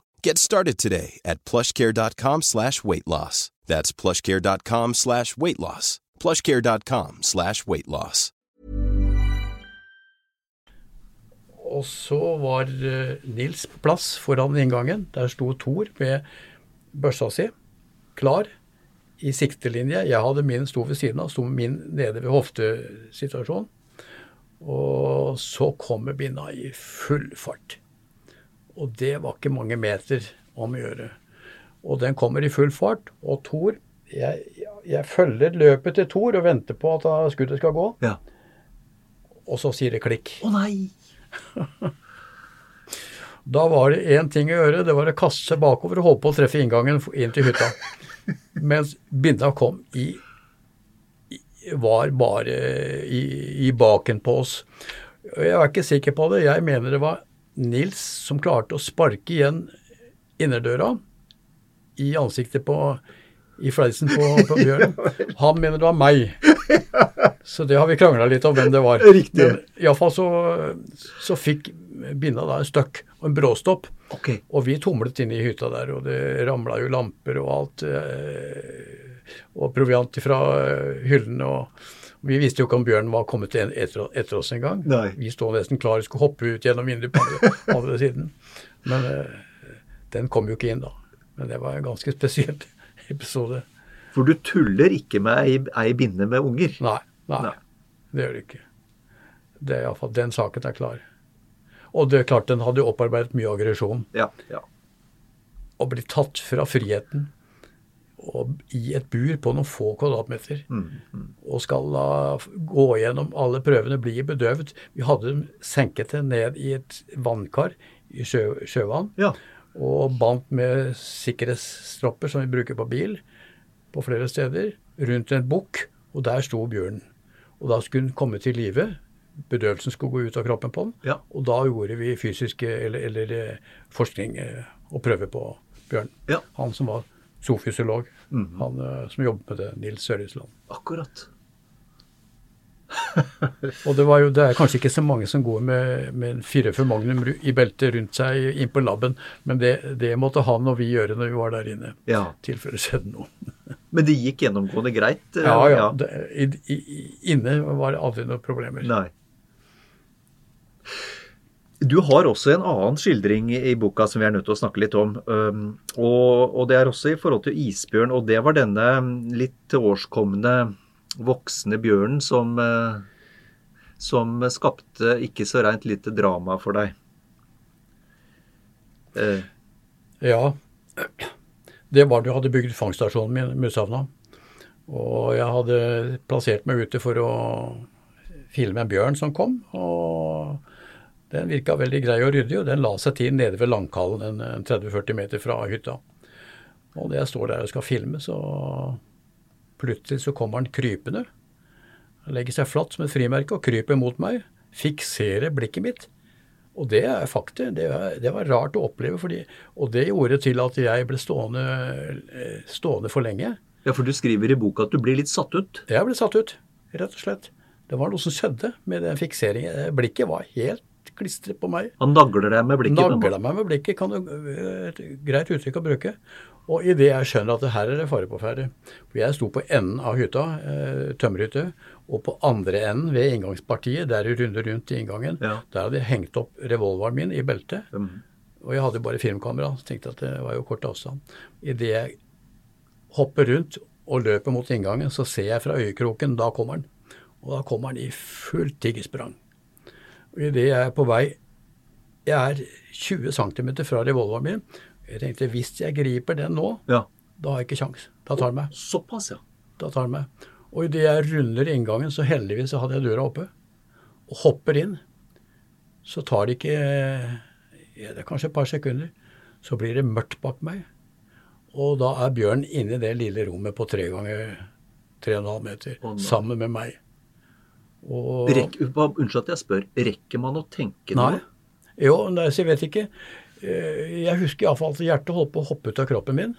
Get started today at plushcare.com slash weight loss. That's plushcare.com slash weight loss. plushcare.com slash weightloss. Og så var eh, Nils på plass foran inngangen. Der sto Thor med børsa si, klar, i siktelinje. Jeg hadde min sto ved siden av, sto min nede ved hoftesituasjonen. Og så kommer binda i full fart. Og det var ikke mange meter om å gjøre. Og den kommer i full fart, og Thor jeg, jeg følger løpet til Thor og venter på at skuddet skal gå. Ja. Og så sier det klikk. Å nei! da var det én ting å gjøre, det var å kaste seg bakover og håpe på å treffe inngangen inn til hytta. Mens binda kom i, var bare i, i baken på oss. Jeg er ikke sikker på det. Jeg mener det var Nils som klarte å sparke igjen innerdøra i ansiktet på i fleisen på, på bjørnen. Han mener det var meg. Så det har vi krangla litt om hvem det var. Riktig. Men iallfall så, så fikk binda da en støkk og en bråstopp. Okay. Og vi tumlet inn i hytta der, og det ramla jo lamper og alt. Eh, og proviant fra hyllene. og Vi visste jo ikke om bjørnen var kommet etter, etter oss engang. Vi sto nesten klare, skulle hoppe ut gjennom vinduet på andre, andre siden. Men uh, den kom jo ikke inn da. Men det var en ganske spesiell episode. For du tuller ikke med ei, binne med unger? Nei, nei, nei. Det gjør du ikke. Det er iallfall Den saken er klar. Og det er klart, den hadde jo opparbeidet mye aggresjon. Ja, ja. Å bli tatt fra friheten i et bur på noen få kvadratmeter, mm, mm. og skal da gå gjennom alle prøvene, bli bedøvet. Vi hadde dem senket ned i et vannkar i sjø, sjøvann. Ja og bandt med sikkerhetsstropper som vi bruker på bil på flere steder, rundt en bukk, og der sto bjørnen. Og da skulle den komme til live. Bedøvelsen skulle gå ut av kroppen på den. Ja. Og da gjorde vi fysisk eller, eller eh, forskning eh, og prøve på bjørn. Ja. Han som var zoofysiolog. Mm. Han eh, som jobbet med det, Nils Sørlisland. Akkurat. og det, jo, det, er kanskje ikke så mange som går med, med en 44 Magnum i beltet rundt seg inn på laben, men det, det, måtte han og vi gjøre når vi var der inne. Ja. tilfelle skjedde noe. men det gikk gjennomgående greit? Ja, ja, ja. Det, i, i, inne var det aldri noen problemer. Nei. Du har også en annen skildring i boka som vi er nødt til å snakke litt om. Og, og det er også i forhold til isbjørn. Og det var denne litt tilårskomne voksne bjørnen som, eh, som skapte ikke så rent lite drama for deg. Eh. Ja. Det var da jeg hadde bygd fangststasjonen min, Mushavna. Og jeg hadde plassert meg ute for å filme en bjørn som kom. og Den virka veldig grei og ryddig, og den la seg til nede ved Langkallen, en 30-40 meter fra hytta. Og når jeg står der og skal filme, så Plutselig så kommer han krypende. Han legger seg flatt som et frimerke og kryper mot meg. Fikserer blikket mitt. Og det er fakta. Det, det, var rart å oppleve. Fordi, og det gjorde til at jeg ble stående, eh, stående, for lenge. Ja, For du skriver i boka at du blir litt satt ut? Jeg ble satt ut. rett og slett. Det var noe som skjedde med den fikseringen. Blikket var helt klistret på meg. Han nagler deg med blikket? Nagler. Meg med blikket, kan du, et greit uttrykk å bruke. Og idet jeg skjønner at her er det fare på ferde For jeg sto på enden av hytta, eh, tømmerhytte, og på andre enden, ved inngangspartiet, der jeg runder rundt i inngangen, Ja. der hadde jeg hengt opp revolveren min i beltet. Mm. Og jeg hadde bare filmkamera, så tenkte jeg at det var jo kort avstand. Idet jeg hopper rundt og løper mot inngangen, så ser jeg fra øyekroken, da kommer han. Og da kommer han i fullt tiggersprang. Og idet jeg er på vei Jeg er 20 cm fra revolveren min. Jeg tenkte hvis jeg griper den nå, Ja. da har jeg ikke kjangs. Da tar den meg. Såpass, ja. Da tar han meg. Og idet jeg runder inngangen, så heldigvis så hadde jeg døra oppe, og hopper inn, så tar det ikke ja, Det er kanskje et par sekunder, så blir det mørkt bak meg. Og da er bjørnen inne i det lille rommet på tre ganger tre og en halv meter, sammen med meg. Og Rekk, unnskyld at jeg spør. Rekker man å tenke Nei. noe? Jo, nei, så jeg vet ikke. Eh, Jeg husker iallfall at hjertet holdt på å hoppe ut av kroppen min.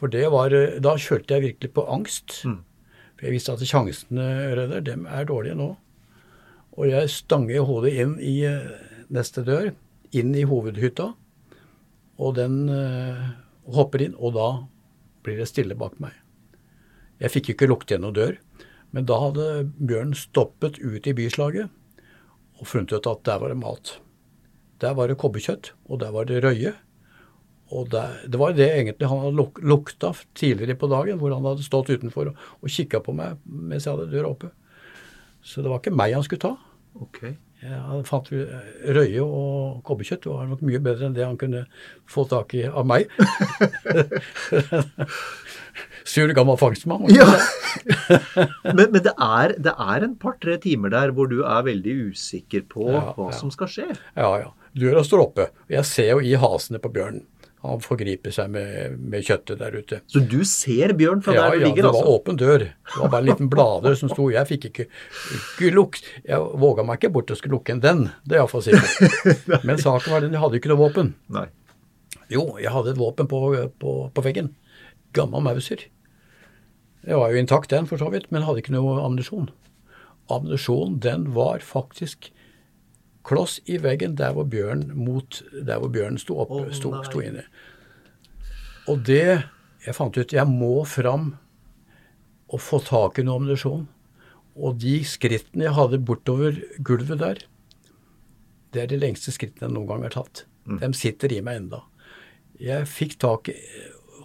For det var eh, Da kjørte jeg virkelig på angst. Mm. For jeg visste at sjansene Rødder, dem er dårlige nå. Og jeg stanger hodet inn i eh, neste dør, inn i hovedhytta. Og den hopper inn, og da blir det stille bak meg. Jeg fikk jo ikke lukte gjennom dør, men da hadde bjørnen stoppet ut i byslaget og funnet ut at der var det mat. Der var det kobberkjøtt, og der var det røye. Og der, det var det egentlig han hadde luk lukta tidligere på dagen, hvor han hadde stått utenfor og, og kikka på meg mens jeg hadde døra oppe. Så det var ikke meg han skulle ta. Ok. Jeg fant røye og kobberkjøtt var nok mye bedre enn det han kunne få tak i av meg. Sur gammel fangstmann. Ja. men men det, er, det er en par-tre timer der hvor du er veldig usikker på Ja, hva ja. som skal skje. Ja, ja. Døra står oppe. og Jeg ser jo i hasene på bjørnen. Han forgriper seg med, med kjøttet der ute. Så du ser bjørn fra Ja, der du ja, ligger, det var altså? åpen dør. Det var bare en liten blader som sto. Jeg fikk ikke, ikke lukt. Jeg våga meg ikke bort og skulle lukke en den. Det er iallfall sikkert. Men saken var den, jeg hadde ikke noe våpen. Nei. Jo, jeg hadde et våpen på, på, på veggen. Gammel Mauser. Det var jo intakt den, for så vidt, men hadde ikke noe ammunisjon. Ammunisjonen, den var faktisk kloss i veggen der hvor bjørnen mot, der hvor bjørnen sto oppe, oh, sto, sto inne. Og det Jeg fant ut jeg må fram og få tak i noe ammunisjon. Og de skrittene jeg hadde bortover gulvet der, det er de lengste skrittene jeg noen gang har tatt. De sitter i meg enda. Jeg fikk tak i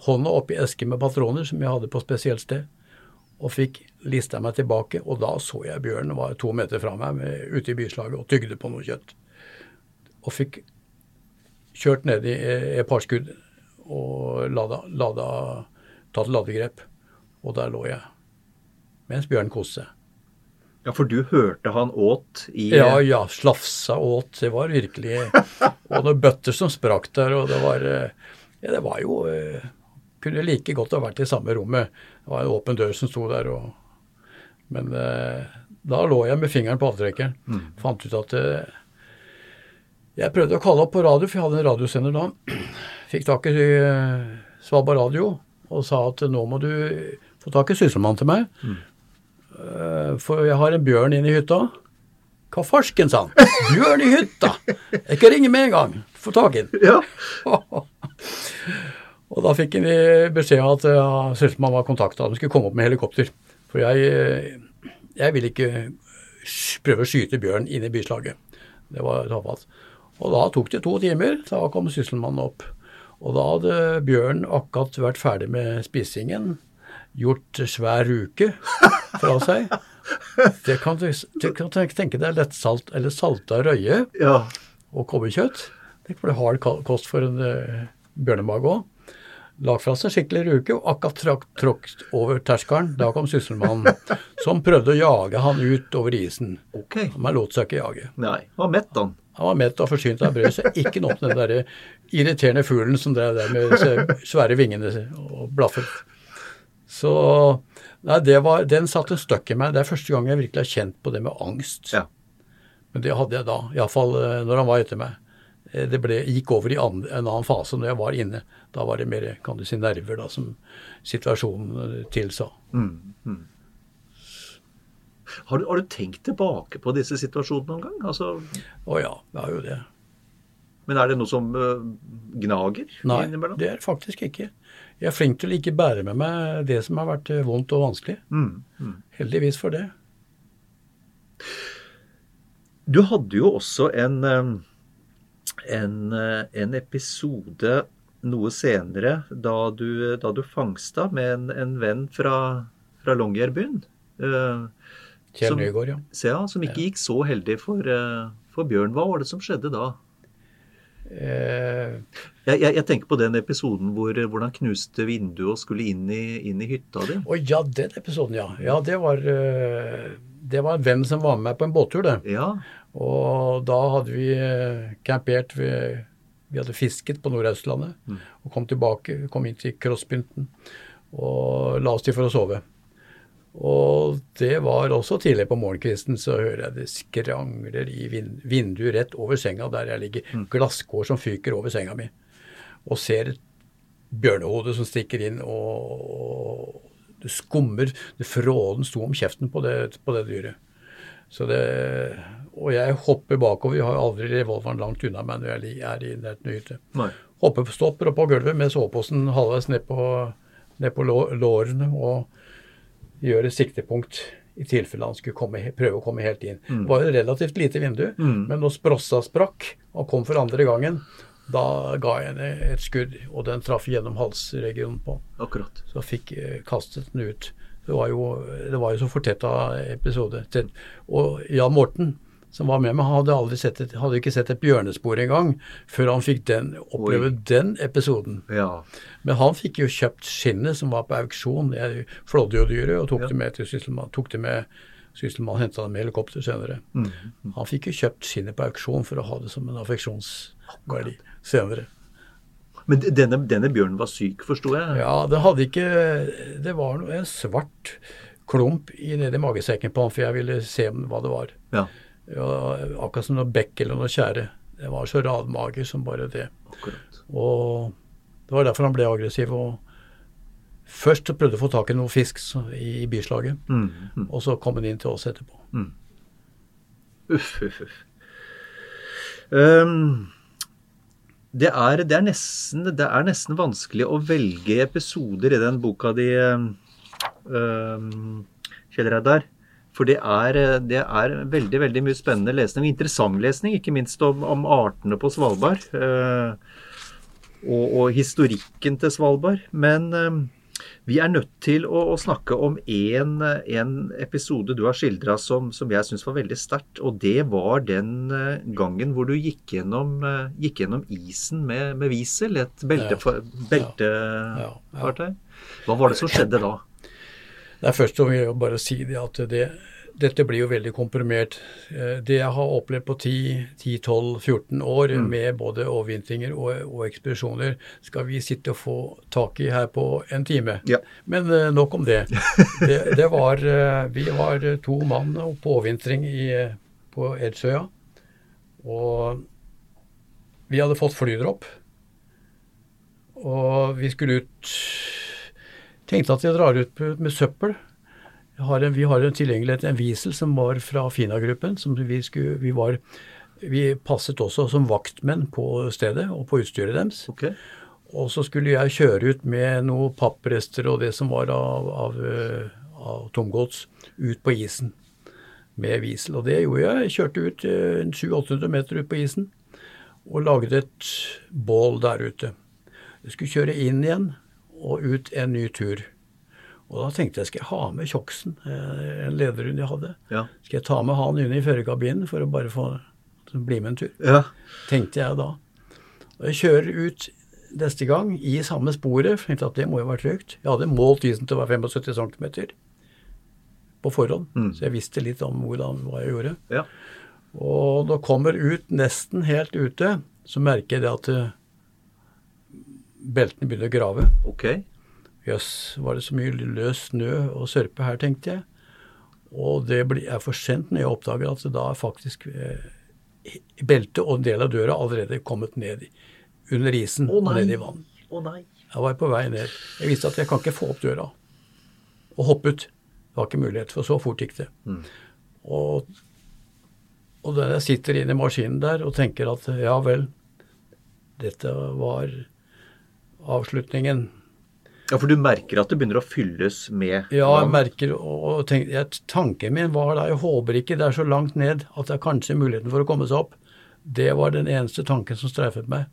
hånda opp i eske med patroner som jeg hadde på spesielt sted, og fikk lista meg tilbake, og da så jeg bjørnen var to meter fra meg med, ute i byslaget og tygde på noe kjøtt. Og fikk kjørt ned i et par skudd og lada, lada, tatt ladegrep. Og der lå jeg, mens bjørnen koste seg. Ja, for du hørte han åt i Ja, ja, slafsa åt. Det var virkelig Og noen bøtter som sprakk der, og det var eh, Ja, det var jo eh, Kunne like godt ha vært i samme rommet. Det var en åpen dør som sto der, og Men eh, da lå jeg med fingeren på avtrekkeren. Fant ut at eh, Jeg prøvde å kalle opp på radio, for jeg hadde en radiosender da. Fikk tak i eh, Svalbard Radio og sa at nå må du få tak i sysselmannen til meg. Eh, For jeg har en bjørn inne i hytta. Hva farsken, sa han. Bjørn i hytta! Jeg kan ringe med en gang. Få tak i den. Ja. Og da fikk han beskjed om at ja, sysselmannen var kontakta. De skulle komme opp med helikopter. For jeg, eh, jeg ville ikke prøve å skyte bjørn inne i byslaget. Det var tafatt. Og da tok det to timer. Da kom sysselmannen opp. Og da hadde bjørnen akkurat vært ferdig med spisingen. Gjort svær ruke fra seg. Det kan du, kan tenke deg lettsalt eller salta røye ja. og kobberkjøtt. Det blir hard kost for en uh, bjørnemage òg. Lagt fra seg skikkelig ruke, og akkurat trakk, tråkket over terskelen. Da kom sysselmannen, som prøvde å jage han ut over isen. Okay. Men lot seg ikke jage. Nei. Han var mett, han. Han var mett og forsynt av brød, så ikke noe til den der irriterende fuglen som drev der med svære vingene og blaffet. Så nei, det var, den satte en støkk i meg. Det er første gang jeg virkelig har kjent på det med angst. Ja. Men det hadde jeg da, iallfall når han var etter meg. Eh, Det ble, gikk over i en annen fase når jeg var inne. Da var det mer kan du si, nerver da, som situasjonen eh, tilsa. Mm, mm. Har du, har du tenkt tilbake på disse situasjonene noen gang? Altså, Å ja, det er jo det. men er det noe som uh, gnager Nei, innimellom? det er faktisk ikke. Jeg er flink til å ikke bære med meg det som har vært vondt og vanskelig. Mm, mm. Heldigvis for det. Du hadde jo også en, øh, en, øh, en episode noe senere da du, da du fangsta med en, en venn fra, fra Longyearbyen. Uh, Kjell Nygaard, ja. Ja, som ikke gikk så heldig for, uh, for Bjørn. Hva var det som skjedde da? Uh, Jeg, jeg, jeg tenker på den episoden hvor, hvor han knuste vinduet og skulle inn i, inn i hytta di. Å ja, den episoden, ja. Ja, det var, eh, det var en venn som var med meg på en båttur, det. Ja. Og da hadde vi eh, campert ved Vi hadde fisket på Nordøstlandet og kom tilbake. Kom inn til Krosspynten og la oss til for å sove. Og det var også tidlig på morgenkvisten, så hører jeg det skrangler i vind vinduet rett over senga der jeg ligger. Glasskår som fyker over senga mi. Og ser et bjørnehode som stikker inn, og det skummer. Det Fråden sto om kjeften på det, på det dyret. Så det, og jeg hopper bakover. Jeg har aldri revolveren langt unna meg når jeg er i nærheten av hytte. Hopper på stopper og på gulvet med soveposen halvveis ned på, ned på lårene og gjør et siktepunkt i tilfelle han skulle komme, prøve å komme helt inn. Det var jo et relativt lite vindu, men når sprossa sprakk og kom for andre gangen, da ga jeg henne et skudd, og den traff gjennom halsregionen på. Akkurat. Så fikk eh, kastet den ut. Det var jo, det var jo så fortetta episode. Og Jan Morten, som var med meg, hadde, aldri sett et, hadde ikke sett et bjørnespor engang før han fikk den, oppleve den episoden. Ja. Men han fikk jo kjøpt skinnet som var på auksjon. Jeg flådde jo dyret og tok det med til Sysselmann. Tok det med Sysselmann henta det med helikopter senere. Han fikk jo kjøpt skinnet på auksjon for å ha det som en affeksjonsverdi senere. Men denne, denne bjørnen var syk, forsto jeg? Ja, det hadde ikke Det var noe, en svart klump i nedi magesekken på han, for jeg ville se hva det var. Ja, Ja, akkurat som noe bekk eller noe tjære. Det var så radmager som bare det. akkurat. Og det var derfor han ble aggressiv. og Først prøvde å få tak i noe fisk i byslaget, Mm, mm. og så kom han inn til oss etterpå. Uff, uff, uff. Ehm, det, er, det, er nesten, det er nesten vanskelig å velge episoder i den boka di, um, Kjell Reidar. For det er, det er veldig veldig mye spennende lesning, interessant lesning, ikke minst om, om artene på Svalbard. Uh, og, og historikken til Svalbard. Men eh, vi er nødt til å, å snakke om en, en episode du har skildra som, som jeg syns var veldig sterkt. Og det var den eh, gangen hvor du gikk gjennom, eh, gikk gjennom isen med, med Wiesel, et beltefartøy. Ja, Belte Hva var det som skjedde da? Det er først å bare si det at det, dette blir jo veldig komprimert. Eh, Det jeg har opplevd på 10-12-14 år med både overvintringer og, og ekspedisjoner, skal vi sitte og få tak i her på en time. Ja. Men eh, nok om det. det, det var, eh, vi var to mann på overvintring i, på Edsøya. Og vi hadde fått flydropp. Og vi skulle ut Tenkte at vi drar ut med søppel. Har en, vi har en tilgjengelighet, en Wiesel som var fra Fina-gruppen. som Vi, skulle, vi, var, vi passet også som vaktmenn på stedet og på utstyret deres. Okay. Og så skulle jeg kjøre ut med noen papprester og det som var av, av, eh, av tomgods ut på isen med Wiesel. Og det gjorde jeg. Jeg kjørte ut eh, en 700-800 meter ut på isen og lagde et bål der ute. Jeg skulle kjøre inn igjen og ut en ny tur. Og da tenkte jeg skal jeg ha med Tjoksen, eh, en lederhund jeg hadde. Ja. Skal jeg ta med han inn i førerkabinen for å bare få bli med en tur? ja. tenkte jeg da. Og jeg kjører ut neste gang i samme sporet. tenkte at det må jo være trygt. Jeg hadde målt isen til å være 75 cm på forhånd, så jeg visste litt om hvordan, hva jeg gjorde. ja. Og da kommer ut, nesten helt ute, så merker jeg det at eh, beltene begynner å grave. Ok. Jøss, var det så mye løs snø og sørpe her, tenkte jeg. Og det er for sent når jeg oppdager at det da er faktisk eh, beltet og en del av døra allerede kommet ned under isen og ned i vann. Å nei. Jeg var på vei ned. Jeg visste at jeg kan ikke få opp døra og hoppe ut. Det var ikke mulighet, for så fort gikk det. Og, og da jeg sitter inne i maskinen der og tenker at ja vel, dette var avslutningen. Ja, For du merker at det begynner å fylles med Ja, jeg merker og tenker, jeg, Tanken min var da jeg håper ikke det er så langt ned at det er kanskje muligheten for å komme seg opp. Det var den eneste tanken som streifet meg.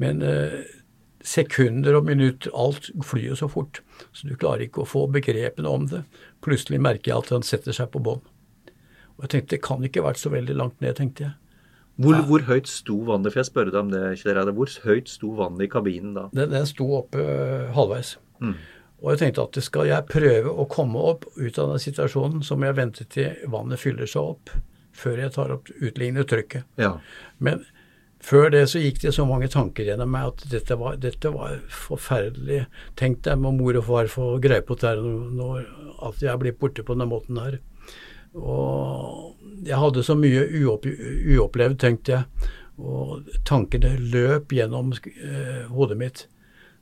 Men eh, sekunder og minutter, alt flyr jo så fort. Så du klarer ikke å få begrepene om det. Plutselig merker jeg at han setter seg på bånn. Og jeg tenkte det kan ikke vært så veldig langt ned, tenkte jeg. Hvor, hvor høyt sto vannet? For jeg spør deg om det, Kjell Reidar. Hvor høyt sto vannet i kabinen da? Den, den sto oppe øh, halvveis. Og jeg tenkte at skal jeg prøve å komme opp ut av den situasjonen, så må jeg vente til vannet fyller seg opp før jeg tar opp utlignet trykket. Ja. Men før det så gikk det så mange tanker gjennom meg at dette var, dette var forferdelig. Tenk deg må mor og far få greie på dette når at jeg blir borte på denne måten her. Og jeg hadde så mye uopp, uopplevd, tenkte jeg. Og tankene løp gjennom eh, hodet mitt.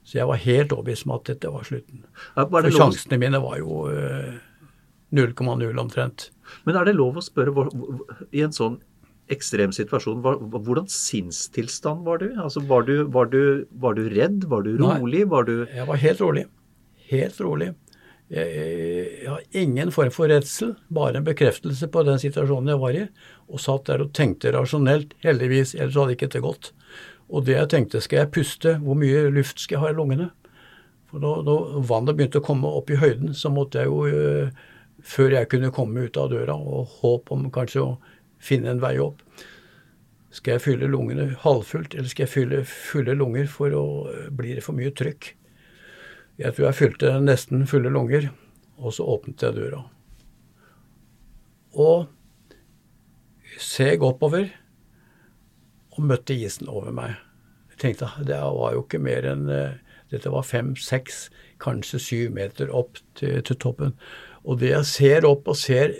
Så jeg var helt overbevist om at dette var slutten. Ja, var For sjansene mine var jo eh, 0,0 omtrent. men er det lov å spørre, hvor, hvor- i en sånn ekstrem situasjon, hva, hvordan sinnstilstand var du? Altså, var du, var du? var du redd? Var du Nei. rolig? Var du Jeg var helt rolig. Helt rolig. Jeg, jeg, har ingen form for redsel, bare en bekreftelse på den situasjonen jeg var i. Og satt der og tenkte rasjonelt, heldigvis, ellers hadde ikke dette gått. Og det jeg tenkte, skal jeg puste, hvor mye luft skal jeg ha i lungene? For da, da vannet begynte å komme opp i høyden, så måtte jeg jo, eh, før jeg kunne komme ut av døra, og håp om kanskje å finne en vei opp, skal jeg fylle lungene halvfullt, eller skal jeg fylle fulle lunger for å bli det for mye trykk? Jeg tror jeg fylte nesten fulle lunger, og så åpnet jeg døra. Og seg oppover og møtte isen over meg. Jeg tenkte det var jo ikke mer enn eh, Dette var fem, seks, kanskje syv meter opp til, til toppen. Og det jeg ser opp og ser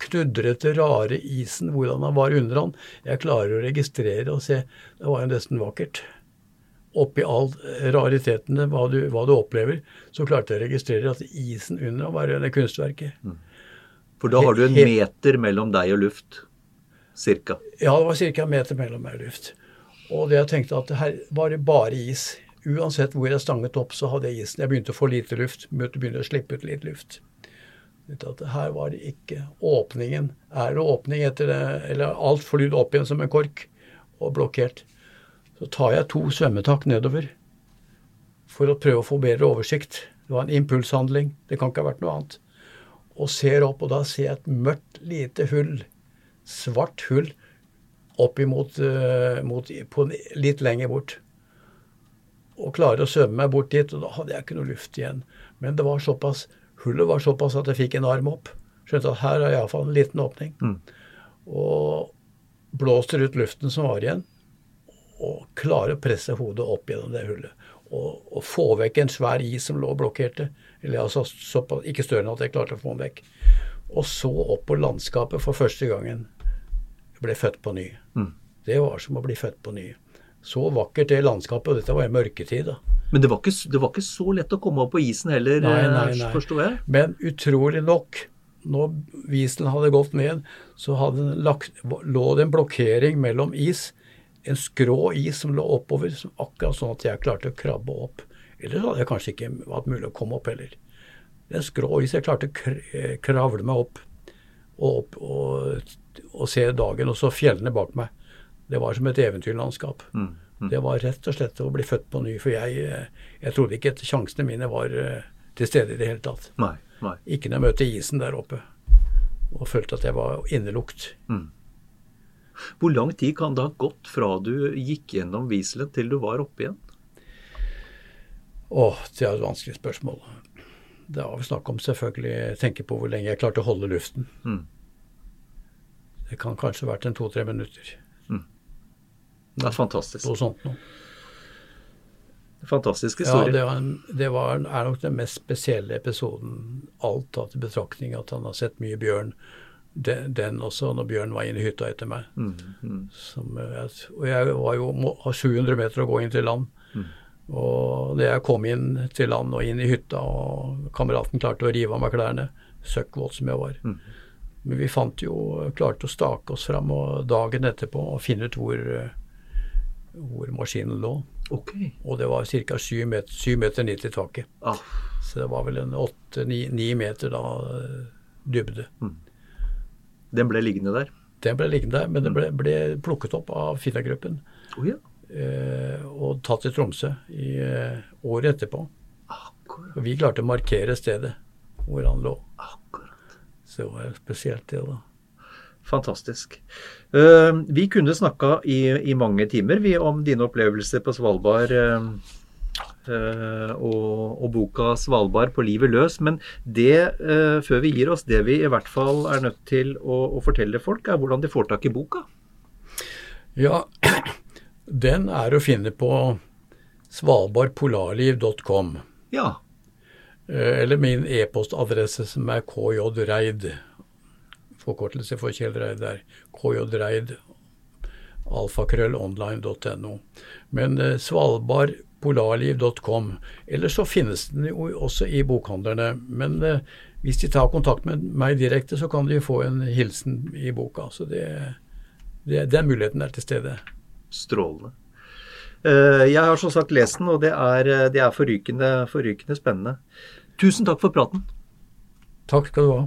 knudrete, rare isen, hvordan han var under han, jeg klarer å registrere og se Det var jo nesten vakkert oppi all raritetene, hva du, hva du opplever, så klarte jeg å registrere at isen under var det kunstverket. For da har du en meter mellom deg og luft. Cirka. Ja, det var ca. en meter mellom meg og luft. Og det jeg tenkte at her var det bare is. Uansett hvor jeg stanget opp, så hadde jeg isen. Jeg begynte å få lite luft, begynte å slippe ut litt luft. At her var det ikke åpningen. Er det åpning etter det, eller alt flydd opp igjen som en kork og blokkert, så tar jeg to svømmetak nedover for å prøve å få bedre oversikt. Det var en impulshandling. Det kan ikke ha vært noe annet. Og ser opp, og da ser jeg et mørkt, lite hull. Svart hull oppimot uh, mot, på, litt lenger bort. Og klarer å svømme meg bort dit, og da hadde jeg ikke noe luft igjen. Men det var såpass, hullet var såpass at jeg fikk en arm opp. Skjønte at her er iallfall en liten åpning. Og blåser ut luften som var igjen, og klare å presse hodet opp gjennom det hullet. Og, og få vekk en svær is som lå og blokkerte. Eller altså såpass, ikke større enn at jeg klarte å få den vekk. Og så opp på landskapet for første gangen. Jeg ble født på ny. Det var som å bli født på ny. Så vakkert det landskapet, og dette var i mørketid. da. Men det var, ikke, det var ikke så lett å komme opp på isen heller, Nei, nei, eh, nei. forstår jeg? Men utrolig nok, når isen hadde gått ned, så lagt, lå det en blokkering mellom is, en skrå is som lå oppover, som akkurat sånn at jeg klarte å krabbe opp. Ellers hadde jeg kanskje ikke hatt mulig å komme opp heller. En skrå is, jeg klarte å eh, kravle meg opp og, opp og, og se dagen, og så fjellene bak meg. Det var som et eventyrlandskap. Det var rett og slett å bli født på ny, for jeg, eh, jeg trodde ikke at sjansene mine var eh, til stede i det hele tatt. Nei. nei. Ikke når jeg møtte isen der oppe og følte at jeg var innelukt. Hvor lang tid kan det ha gått fra du gikk gjennom Wieselen til du var oppe igjen? Åh, det er et vanskelig spørsmål. Det vi snakk om selvfølgelig tenke på hvor lenge jeg klarte å holde luften. Det kan kanskje ha vært en to-tre minutter. Det er fantastisk. På sånt noe. Fantastisk Ja, historie. det, var en, det var, er nok den mest spesielle episoden. Alt tatt i betraktning at han har sett mye bjørn. Den, den også, når bjørn var inne i hytta etter meg. Mm, mm. Som, og jeg var jo må, 700 meter å gå inn til land. Og da jeg kom inn til land og inn i hytta, og kameraten klarte å rive av meg klærne, søkkvåt som jeg var, Men vi fant jo, klarte å stake oss fram og dagen etterpå og finne ut hvor, hvor maskinen lå. Ok. Og det var ca. 7 meter, 7 meter ned til taket. Ah, Så det var vel en 8-9 meter da dybde. Den ble liggende der. Den ble liggende der, men den ble, ble plukket opp av Finna-gruppen Å ja. eh, og tatt til Tromsø i eh, året etterpå. Akkurat. Og vi klarte å markere stedet hvor han lå. Akkurat. Så det var spesielt, det da. Fantastisk. Eh, vi kunne snakka i, i mange timer vi, om dine opplevelser på Svalbard og, og boka 'Svalbard på livet løs'. Men det, eh, før vi gir oss, det vi i hvert fall er nødt til å, å fortelle folk, er hvordan de får tak i boka. Ja, den er å finne på svalbardpolarliv.com. Ja. Eh, Eller min e-postadresse som er kjreid. Forkortelse for Kjell Reid der. kjreid alfakrøllonline.no. Men eh, svalbardpolarliv.com. Eller så finnes den jo også i bokhandlerne. Men eh, hvis de tar kontakt med meg direkte, så kan de få en hilsen i boka. Så det, det, den muligheten er til stede. Strålende. Eh, Jeg har som sagt lest den, og det er, det er forrykende, forrykende spennende. Tusen takk for praten. Takk skal du ha.